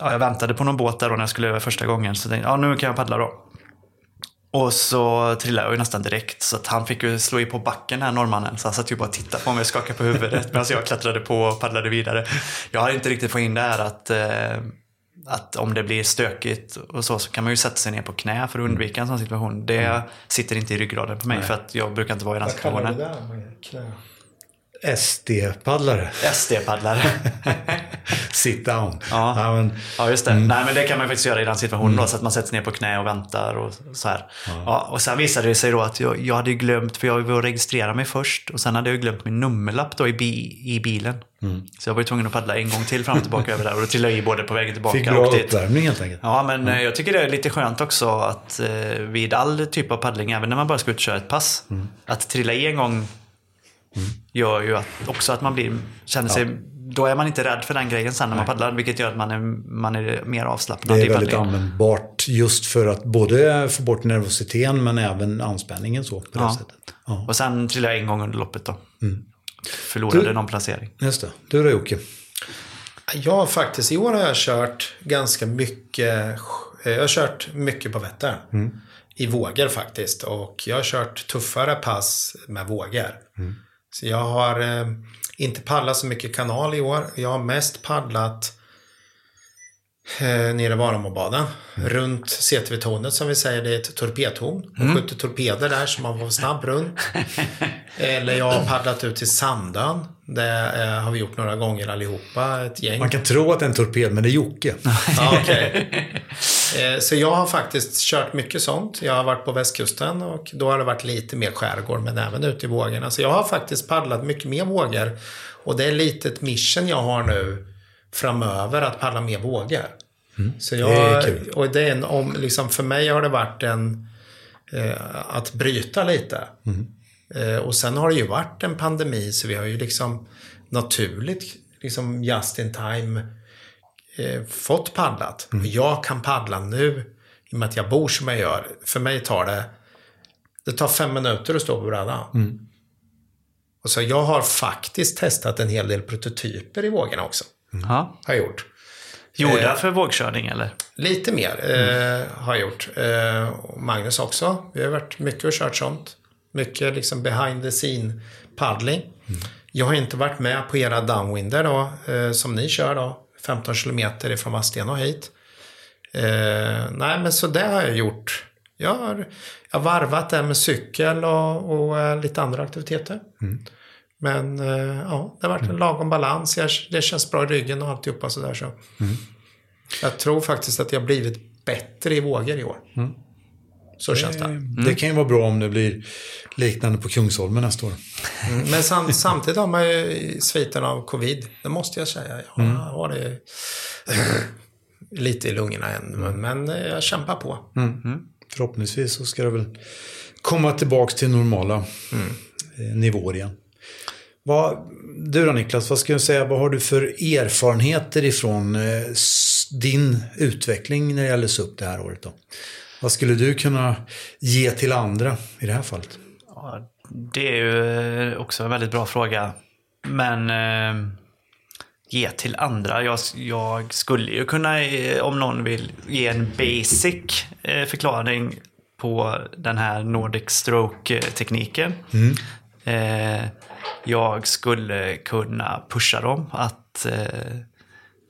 ja, jag väntade på någon båt där då när jag skulle över första gången. Så tänkte jag, ja nu kan jag paddla då. Och så trillade jag ju nästan direkt så att han fick ju slå i på backen här norrmannen. Så han satt ju bara och tittade på mig och skakade på huvudet medan jag klättrade på och paddlade vidare. Jag har inte riktigt fått in det här att, eh, att om det blir stökigt och så så kan man ju sätta sig ner på knä för att undvika en sån situation. Det sitter inte i ryggraden på mig för att jag brukar inte vara i den Vad kallar du situationen. det där? Knä. SD-paddlare. SD-paddlare. Sit down. Ja. men, Ja, just det. Nej, men det kan man faktiskt göra i den situationen då, så att man sätter sig ner på knä och väntar och så här. Ja. och sen visade det sig då att jag, jag hade ju glömt, för jag var och registrera mig först och sen hade jag glömt min nummerlapp då i, bi, i bilen. Så jag var ju tvungen att paddla en gång till fram och tillbaka över där och då trillade jag i både på vägen tillbaka fick bra och dit. uppvärmning helt enkelt. Ja, men eh, jag tycker det är lite skönt också att eh, vid all typ av paddling, även när man bara ska ut och köra ett pass, att trilla i en gång gör ju att, också att man blir, känner sig, då är man inte rädd för den grejen sen när man paddlar, vilket gör att man är, man är mer avslappnad Det är väldigt paddlingen. användbart just för att både få bort nervositeten men även anspänningen så. På det Ja. sättet. Ja. Och sen trillade jag en gång under loppet då. Förlorade Du- någon placering. Just det. Du då Jocke? Jag har faktiskt, i år har jag kört ganska mycket. Jag har kört mycket på Vättern. I vågor faktiskt. Och jag har kört tuffare pass med vågor. Så jag har eh, inte paddlat så mycket kanal i år. Jag har mest paddlat eh, nere i Varamobaden. Runt CTV-tornet som vi säger, det är ett torpedtorn. Man skjuter torpeder där så man får snabb runt. Eller jag har paddlat ut till Sandön. Det eh, har vi gjort några gånger allihopa, ett gäng. Man kan tro att det är en torped, men det är Jocke. Ja, okej. Eh, Så jag har faktiskt kört mycket sånt. Jag har varit på västkusten och då har det varit lite mer skärgård men även ute i vågorna. Så jag har faktiskt paddlat mycket mer vågor. Och det är lite ett mission jag har nu framöver att paddla mer vågor. Så jag, Det är kul. Och det är en, om, liksom, för mig har det varit en eh, att bryta lite. Eh, och sen har det ju varit en pandemi så vi har ju liksom naturligt, liksom just in time eh, fått paddlat. Och jag kan paddla nu i och med att jag bor som jag gör. För mig tar det det tar fem minuter att stå på brädan. Och så jag har faktiskt testat en hel del prototyper i vågorna också. Ja. Har jag gjort. Gjorda Eh. för vågkörning eller? Lite mer eh, har jag gjort. Eh, Magnus också. Vi har varit mycket och kört sånt. Mycket liksom behind the scene paddling. Jag har inte varit med på era downwinder då, eh, som ni kör då. 15 kilometer ifrån Vadstena och hit. Eh, nej, men så det har jag gjort. Jag har, jag har varvat det med cykel och, och eh, lite andra aktiviteter. Men eh, ja, det har varit en lagom balans. Jag, det känns bra i ryggen och alltihopa sådär så. Jag tror faktiskt att jag blivit bättre i vågor i år. Så känns det. Det kan ju vara bra om det blir liknande på Kungsholmen nästa år. Mm, Men sam, samtidigt har man ju sviten av covid. Det måste jag säga. Jag har det lite i lungorna än. Men, men jag kämpar på. Förhoppningsvis så ska det väl komma tillbaka till normala eh, nivåer igen. Vad, du då Niklas, vad ska jag säga, vad har du för erfarenheter ifrån eh, din utveckling när det gäller SUP det här året då? Vad skulle du kunna ge till andra i det här fallet? Ja, det är ju också en väldigt bra fråga. Men eh, ge till andra. Jag, jag skulle ju kunna, eh, om någon vill, ge en basic eh, förklaring på den här Nordic Stroke-tekniken. Eh, jag skulle kunna pusha dem att, eh,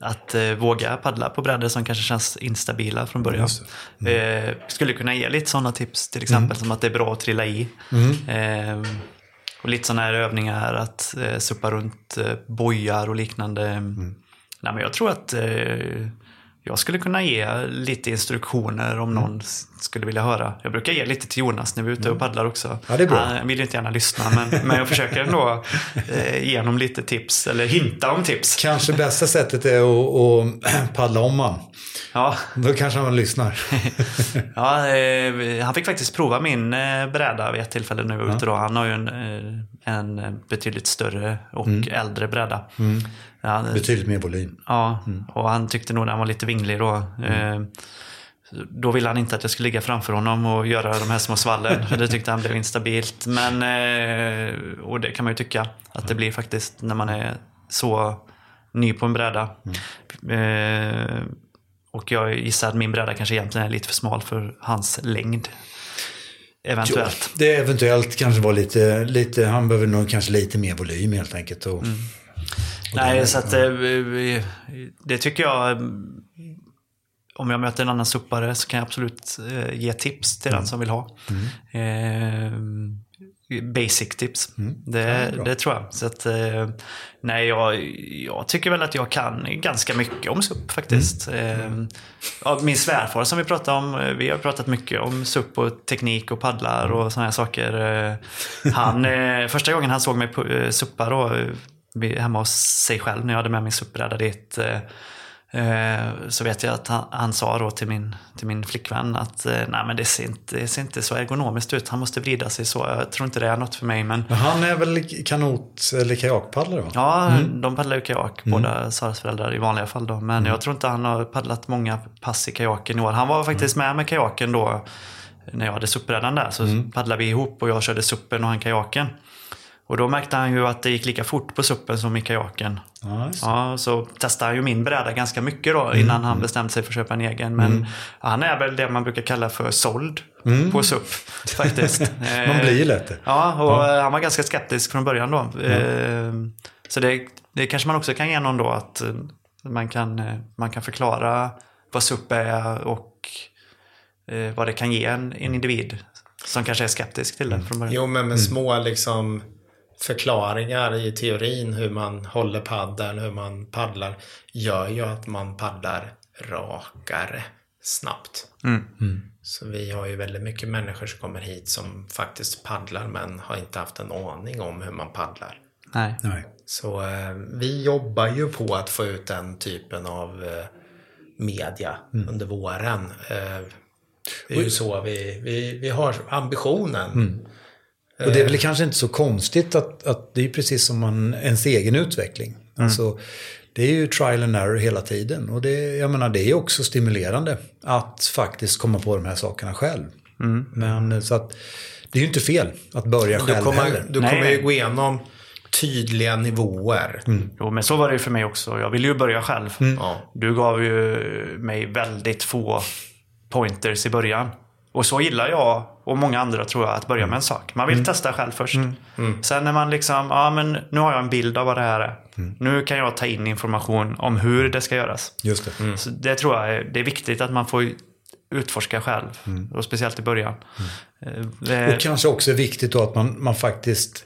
att eh, våga paddla på brädor som kanske känns instabila från början. Just Eh, skulle kunna ge lite sådana tips till exempel som att det är bra att trilla i. Eh, och lite sådana här övningar att eh, suppa runt eh, bojar och liknande. Nej, men jag tror att eh, jag skulle kunna ge lite instruktioner om någon s- skulle vilja höra. Jag brukar ge lite till Jonas när vi är ute och paddlar också. Ja, det är bra. Han vill ju inte gärna lyssna, men, men jag försöker ändå eh, ge honom lite tips, eller hinta om tips. Kanske bästa sättet är att, att paddla om man. Ja, Då kanske han lyssnar. ja eh, han fick faktiskt prova min eh, bräda vid ett tillfälle vi var ute. Då. Han har ju en, eh, en betydligt större och äldre bräda. Ja, Betydligt mer volym. Ja, och han tyckte nog den var lite vinglig då. Eh, Då ville han inte att jag skulle ligga framför honom och göra de här små svallen. Det tyckte han blev instabilt. Men, eh, och det kan man ju tycka att det blir faktiskt när man är så ny på en bräda. Eh, Och jag gissar att min bräda kanske egentligen är lite för smal för hans längd. Eventuellt. Det eventuellt kanske var lite, lite, han behöver nog kanske lite mer volym helt enkelt. Och, Nej, så att eh, det tycker jag. eh, Om jag möter en annan suppare så kan jag absolut eh, ge tips till den som vill ha. Eh, basic tips. Det, bra. det tror jag. Så att, eh, nej, jag, jag tycker väl att jag kan ganska mycket om SUP faktiskt. Eh, ja, min svärfar som vi pratade om, eh, vi har pratat mycket om SUP och teknik och paddlar och sådana här saker. Eh, Han, eh, första gången han såg mig eh, suppa då, eh, hemma hos sig själv när jag hade med min SUP-bräda dit. eh, eh, Så vet jag att han, han sa då till min, till min flickvän att eh, nej men det ser, inte, det ser inte så ergonomiskt ut. Han måste vrida sig så. Jag tror inte det är något för mig. Men Men han är väl kanot eller kajakpaddlare va? Ja, de paddlar ju kajak, båda Saras föräldrar i vanliga fall då. Men jag tror inte han har paddlat många pass i kajaken i år. Han var faktiskt med med kajaken då när jag hade SUP-brädan där. Så paddlade vi ihop och jag körde SUPen och han kajaken. Och då märkte han ju att det gick lika fort på SUPen som i kajaken. Ja, det. Ja, så testade han ju min bräda ganska mycket då innan han bestämde sig för att köpa en egen. Men han är väl det man brukar kalla för såld på SUP faktiskt. Man blir ju lätt det. Ja, och eh, han var ganska skeptisk från början då. Eh, Så det, det kanske man också kan ge någon då att eh, man kan, eh, man kan förklara vad SUP är och vad det kan ge en, en individ som kanske är skeptisk till det från början. Jo, men med små liksom förklaringar i teorin hur man håller paddeln, hur man paddlar, gör ju att man paddlar rakare snabbt. Så vi har ju väldigt mycket människor som kommer hit som faktiskt paddlar men har inte haft en aning om hur man paddlar. Nej. Nej. Så eh, vi jobbar ju på att få ut den typen av eh, media under våren. Eh, det är ju så vi, vi, vi har ambitionen. Och det är väl kanske inte så konstigt att, att det är precis som man, ens egen utveckling. Alltså, det är ju trial and error hela tiden. Och det, jag menar, det är också stimulerande att faktiskt komma på de här sakerna själv. Men så att det är ju inte fel att börja Du själv kommer, heller. du Nej, kommer ju gå igenom tydliga nivåer. Jo, men så var det ju för mig också. Jag ville ju börja själv. Ja. Du gav ju mig väldigt få pointers i början. Och så gillar jag och många andra tror jag att börja med en sak. Man vill testa själv först. Sen när man liksom, ja men nu har jag en bild av vad det här är. Nu kan jag ta in information om hur det ska göras. Just det. Så det tror jag är, det är viktigt att man får utforska själv. Och speciellt i början. Eh, det- Och kanske också är viktigt då att man, man faktiskt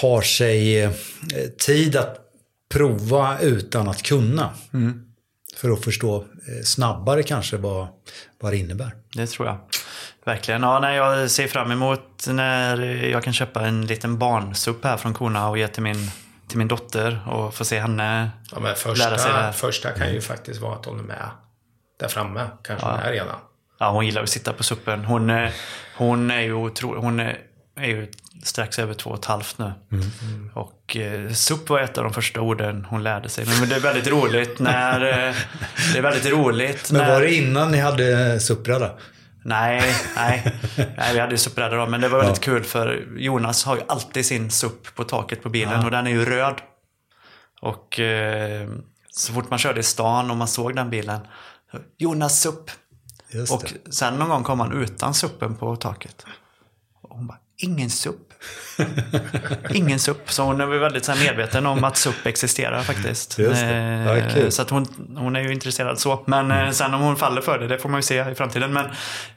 tar sig eh, tid att prova utan att kunna. För att förstå eh, snabbare kanske vad, vad det innebär. Det tror jag. Verkligen. Ja, nej, jag ser fram emot när jag kan köpa en liten barnsupp här från korna och ge till min, till min dotter och få se henne Ja, men lära sig det första, här. första kan ju faktiskt vara att hon är med där framme. Kanske är redan. Ja, hon gillar att sitta på suppen. Hon, eh, hon är ju otro, hon är, är ju strax över två och ett halvt nu. Och eh, supp var ett av de första orden hon lärde sig. Men det är väldigt roligt när... Eh, det är väldigt roligt Men när... var det innan ni hade suppbräda? Nej, nej. nej vi hade ju SUP-bräda då, men det var väldigt kul för Jonas har ju alltid sin SUP på taket på bilen och den är ju röd. Och eh, så fort man körde i stan och man såg den bilen, Jonas SUP. Just Och sen någon gång kom han utan suppen på taket. Och hon bara, ingen SUP. ingen SUP. Så hon är väl väldigt så här medveten om att SUP existerar faktiskt. Ja, Eh. Så att hon, hon är ju intresserad så. Men eh, sen om hon faller för det, det får man ju se i framtiden. Men,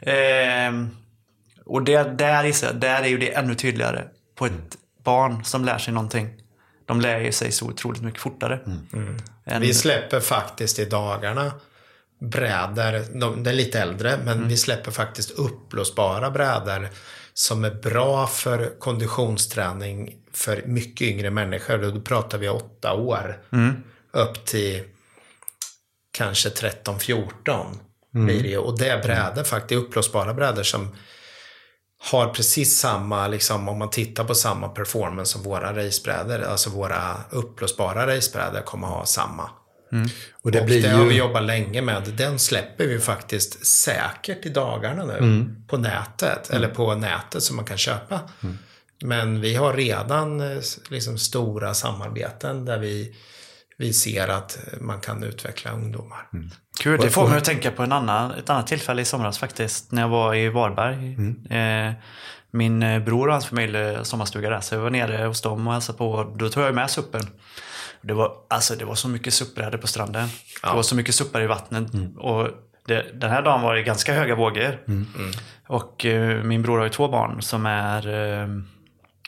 eh, och det, där, jag, där är ju det ännu tydligare. På ett barn som lär sig någonting. De lär ju sig så otroligt mycket fortare. Än- Vi släpper faktiskt i dagarna brädor, de, det är lite äldre, men vi släpper faktiskt uppblåsbara brädor som är bra för konditionsträning för mycket yngre människor. Då pratar vi åtta år upp till kanske 13-14 blir det. Och det är brädor faktiskt, uppblåsbara brädor som har precis samma, liksom, om man tittar på samma performance som våra racebrädor, alltså våra uppblåsbara racebrädor kommer ha samma. Och det och blir det har vi ju... jobbat länge med. Den släpper vi faktiskt säkert i dagarna nu. Mm. På nätet. Eller på nätet som man kan köpa. Men vi har redan eh, liksom, stora samarbeten där vi, vi ser att man kan utveckla ungdomar. Mm. Kul, det får mig att tänka på en annan, ett annat tillfälle i somras faktiskt. När jag var i Varberg. Eh, min eh, bror och hans familj har sommarstuga där. Så jag var nere hos dem och hälsade på. Då tog jag med suppen. Det var, alltså, det var så mycket suppbrädor på stranden. Det var så mycket suppar i vattnet. Och det, den här dagen var det ganska höga vågor. Och eh, min bror har ju två barn som är eh,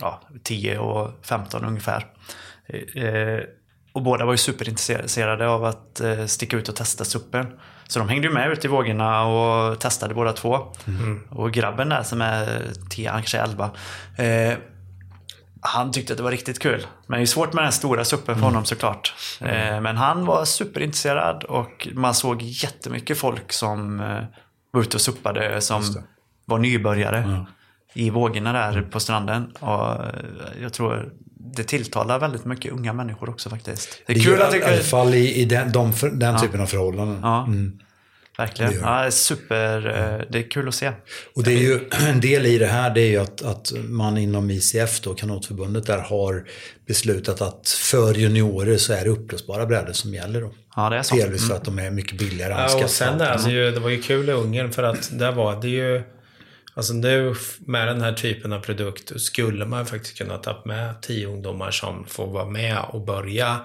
ja, 10 och 15 ungefär. Eh, och båda var ju superintresserade av att eh, sticka ut och testa suppen. Så de hängde ju med ut i vågorna och testade båda två. Och grabben där som är 10, han kanske är 11. Eh, han tyckte att det var riktigt kul. Men det är svårt med den stora suppen för honom såklart. Eh, men han var superintresserad och man såg jättemycket folk som eh, var ute och suppade som var nybörjare i vågorna där på stranden. Och eh, jag tror det tilltalar väldigt mycket unga människor också faktiskt. Det är Det kul att i alla det fall i, i den, de, den typen av förhållanden. Ja, Mm. Verkligen. Det Ja, super. eh, Det är kul att se. Och det är ju en del i det här det är ju att, att man inom ICF, då, kanotförbundet, där har beslutat att för juniorer så är det upplösbara brädor som gäller. Då. Ja, det är så. Delvis för att de är mycket billigare att Ja, och sen är det, ju, det var ju kul i Ungern för att där var det ju Alltså nu med den här typen av produkt skulle man faktiskt kunna ta med tio ungdomar som får vara med och börja.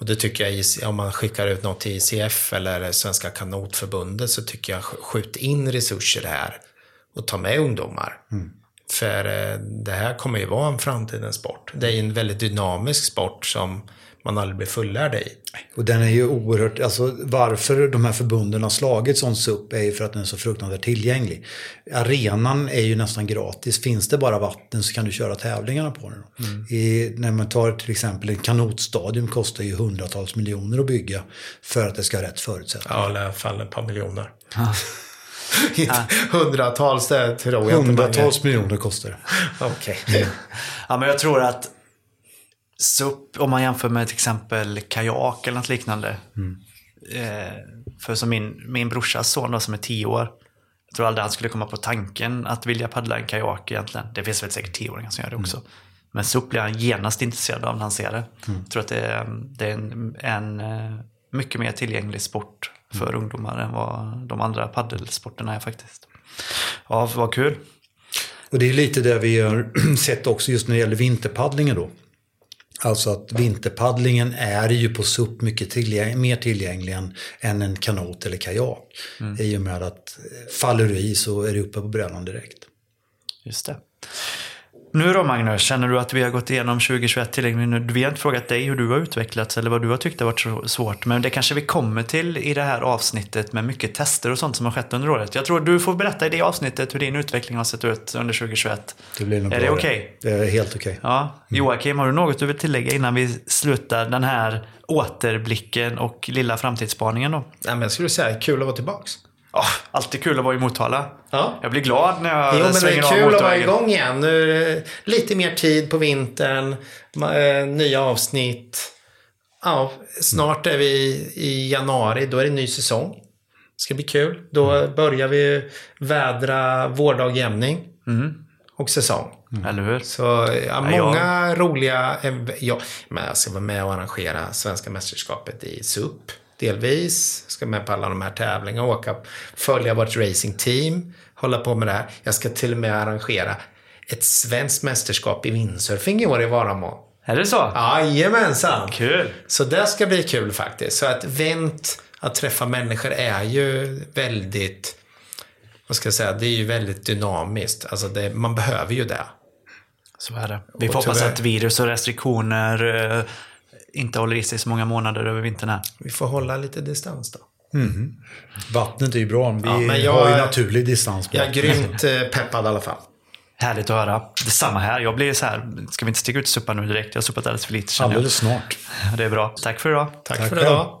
Och det tycker jag, om man skickar ut något till ICF eller Svenska Kanotförbundet så tycker jag sk- skjut in resurser här och ta med ungdomar. För eh, det här kommer ju vara en framtidens sport. Det är ju en väldigt dynamisk sport som man aldrig blir fullärd i. Och den är ju oerhört, alltså varför de här förbunden har slagit sånt upp är ju för att den är så fruktansvärt tillgänglig. Arenan är ju nästan gratis. Finns det bara vatten så kan du köra tävlingarna på den. I, när man tar till exempel en kanotstadion kostar ju hundratals miljoner att bygga för att det ska ha rätt förutsättningar. Ja, i alla fall ett par miljoner. Hundratals, det tror jag inte. Hundratals miljoner kostar det. Okej. Ja, men jag tror att SUP, om man jämför med till exempel kajak eller något liknande. Eh, för som min, min brorsas son då, som är tio år. Jag tror aldrig han skulle komma på tanken att vilja paddla en kajak egentligen. Det finns väl säkert tioåringar som gör det också. Men SUP blir han genast intresserad av när han ser det. Jag tror att det är, det är en, en eh, mycket mer tillgänglig sport för ungdomar än vad de andra paddelsporterna är faktiskt. Ja, vad kul. Och det är lite det vi har sett också just när det gäller vinterpaddlingen då. Alltså att vinterpaddlingen är ju på SUP mycket tillgäng mer tillgänglig än, än en kanot eller kajak. I och med att eh, faller du i så är du uppe på brädan direkt. Just det. Nu då Magnus, känner du att vi har gått igenom 2021 tillräckligt nu? Vi har inte frågat dig hur du har utvecklats eller vad du har tyckt har varit så svårt. Men det kanske vi kommer till i det här avsnittet med mycket tester och sånt som har skett under året. Jag tror du får berätta i det avsnittet hur din utveckling har sett ut under 2021. Det blir nog Är bra det okej? Det är helt okej. Ja. Joakim, har du något du vill tillägga innan vi slutar den här återblicken och lilla framtidsspaningen då? Nej, men jag skulle säga kul att vara tillbaks. Oh, alltid kul att vara i Motala. Ja. Jag blir glad när jag Jo, men det svänger är av kul att vara motorvägen. igång igen. Nu är det lite mer tid på vintern. eh, Nya avsnitt. Ja, snart är vi i januari. Då är det ny säsong. Det ska bli kul. Då börjar vi vädra vårdagjämning och säsong. Eller hur? Så ja, Ja, många roliga... ev- Ja, men jag ska vara med och arrangera Svenska mästerskapet i SUP. Delvis. Ska med på alla de här tävlingarna. Åka, följa vårt racingteam. Hålla på med det här. Jag ska till och med arrangera ett svenskt mästerskap i windsurfing i år i Varamål. Är det så? Jajamensan! Kul. Så det ska bli kul faktiskt. Så att event, att träffa människor är ju väldigt, vad ska jag säga, det är ju väldigt dynamiskt. Alltså det, man behöver ju det. Så är det. Vi får hoppas att virus och restriktioner eh, inte håller i sig så många månader över vintern här. Vi får hålla lite distans då. Vattnet är ju bra. Vi Ja, men jag- har ju naturlig distans. på Jag är grymt eh, peppad i alla fall. Härligt att höra. Detsamma här. Jag blir så här, ska vi inte sticka ut och supa nu direkt? Jag har suppat alldeles för lite. Alldeles snart. Det är bra. Tack för idag. Tack, Tack för själv. idag.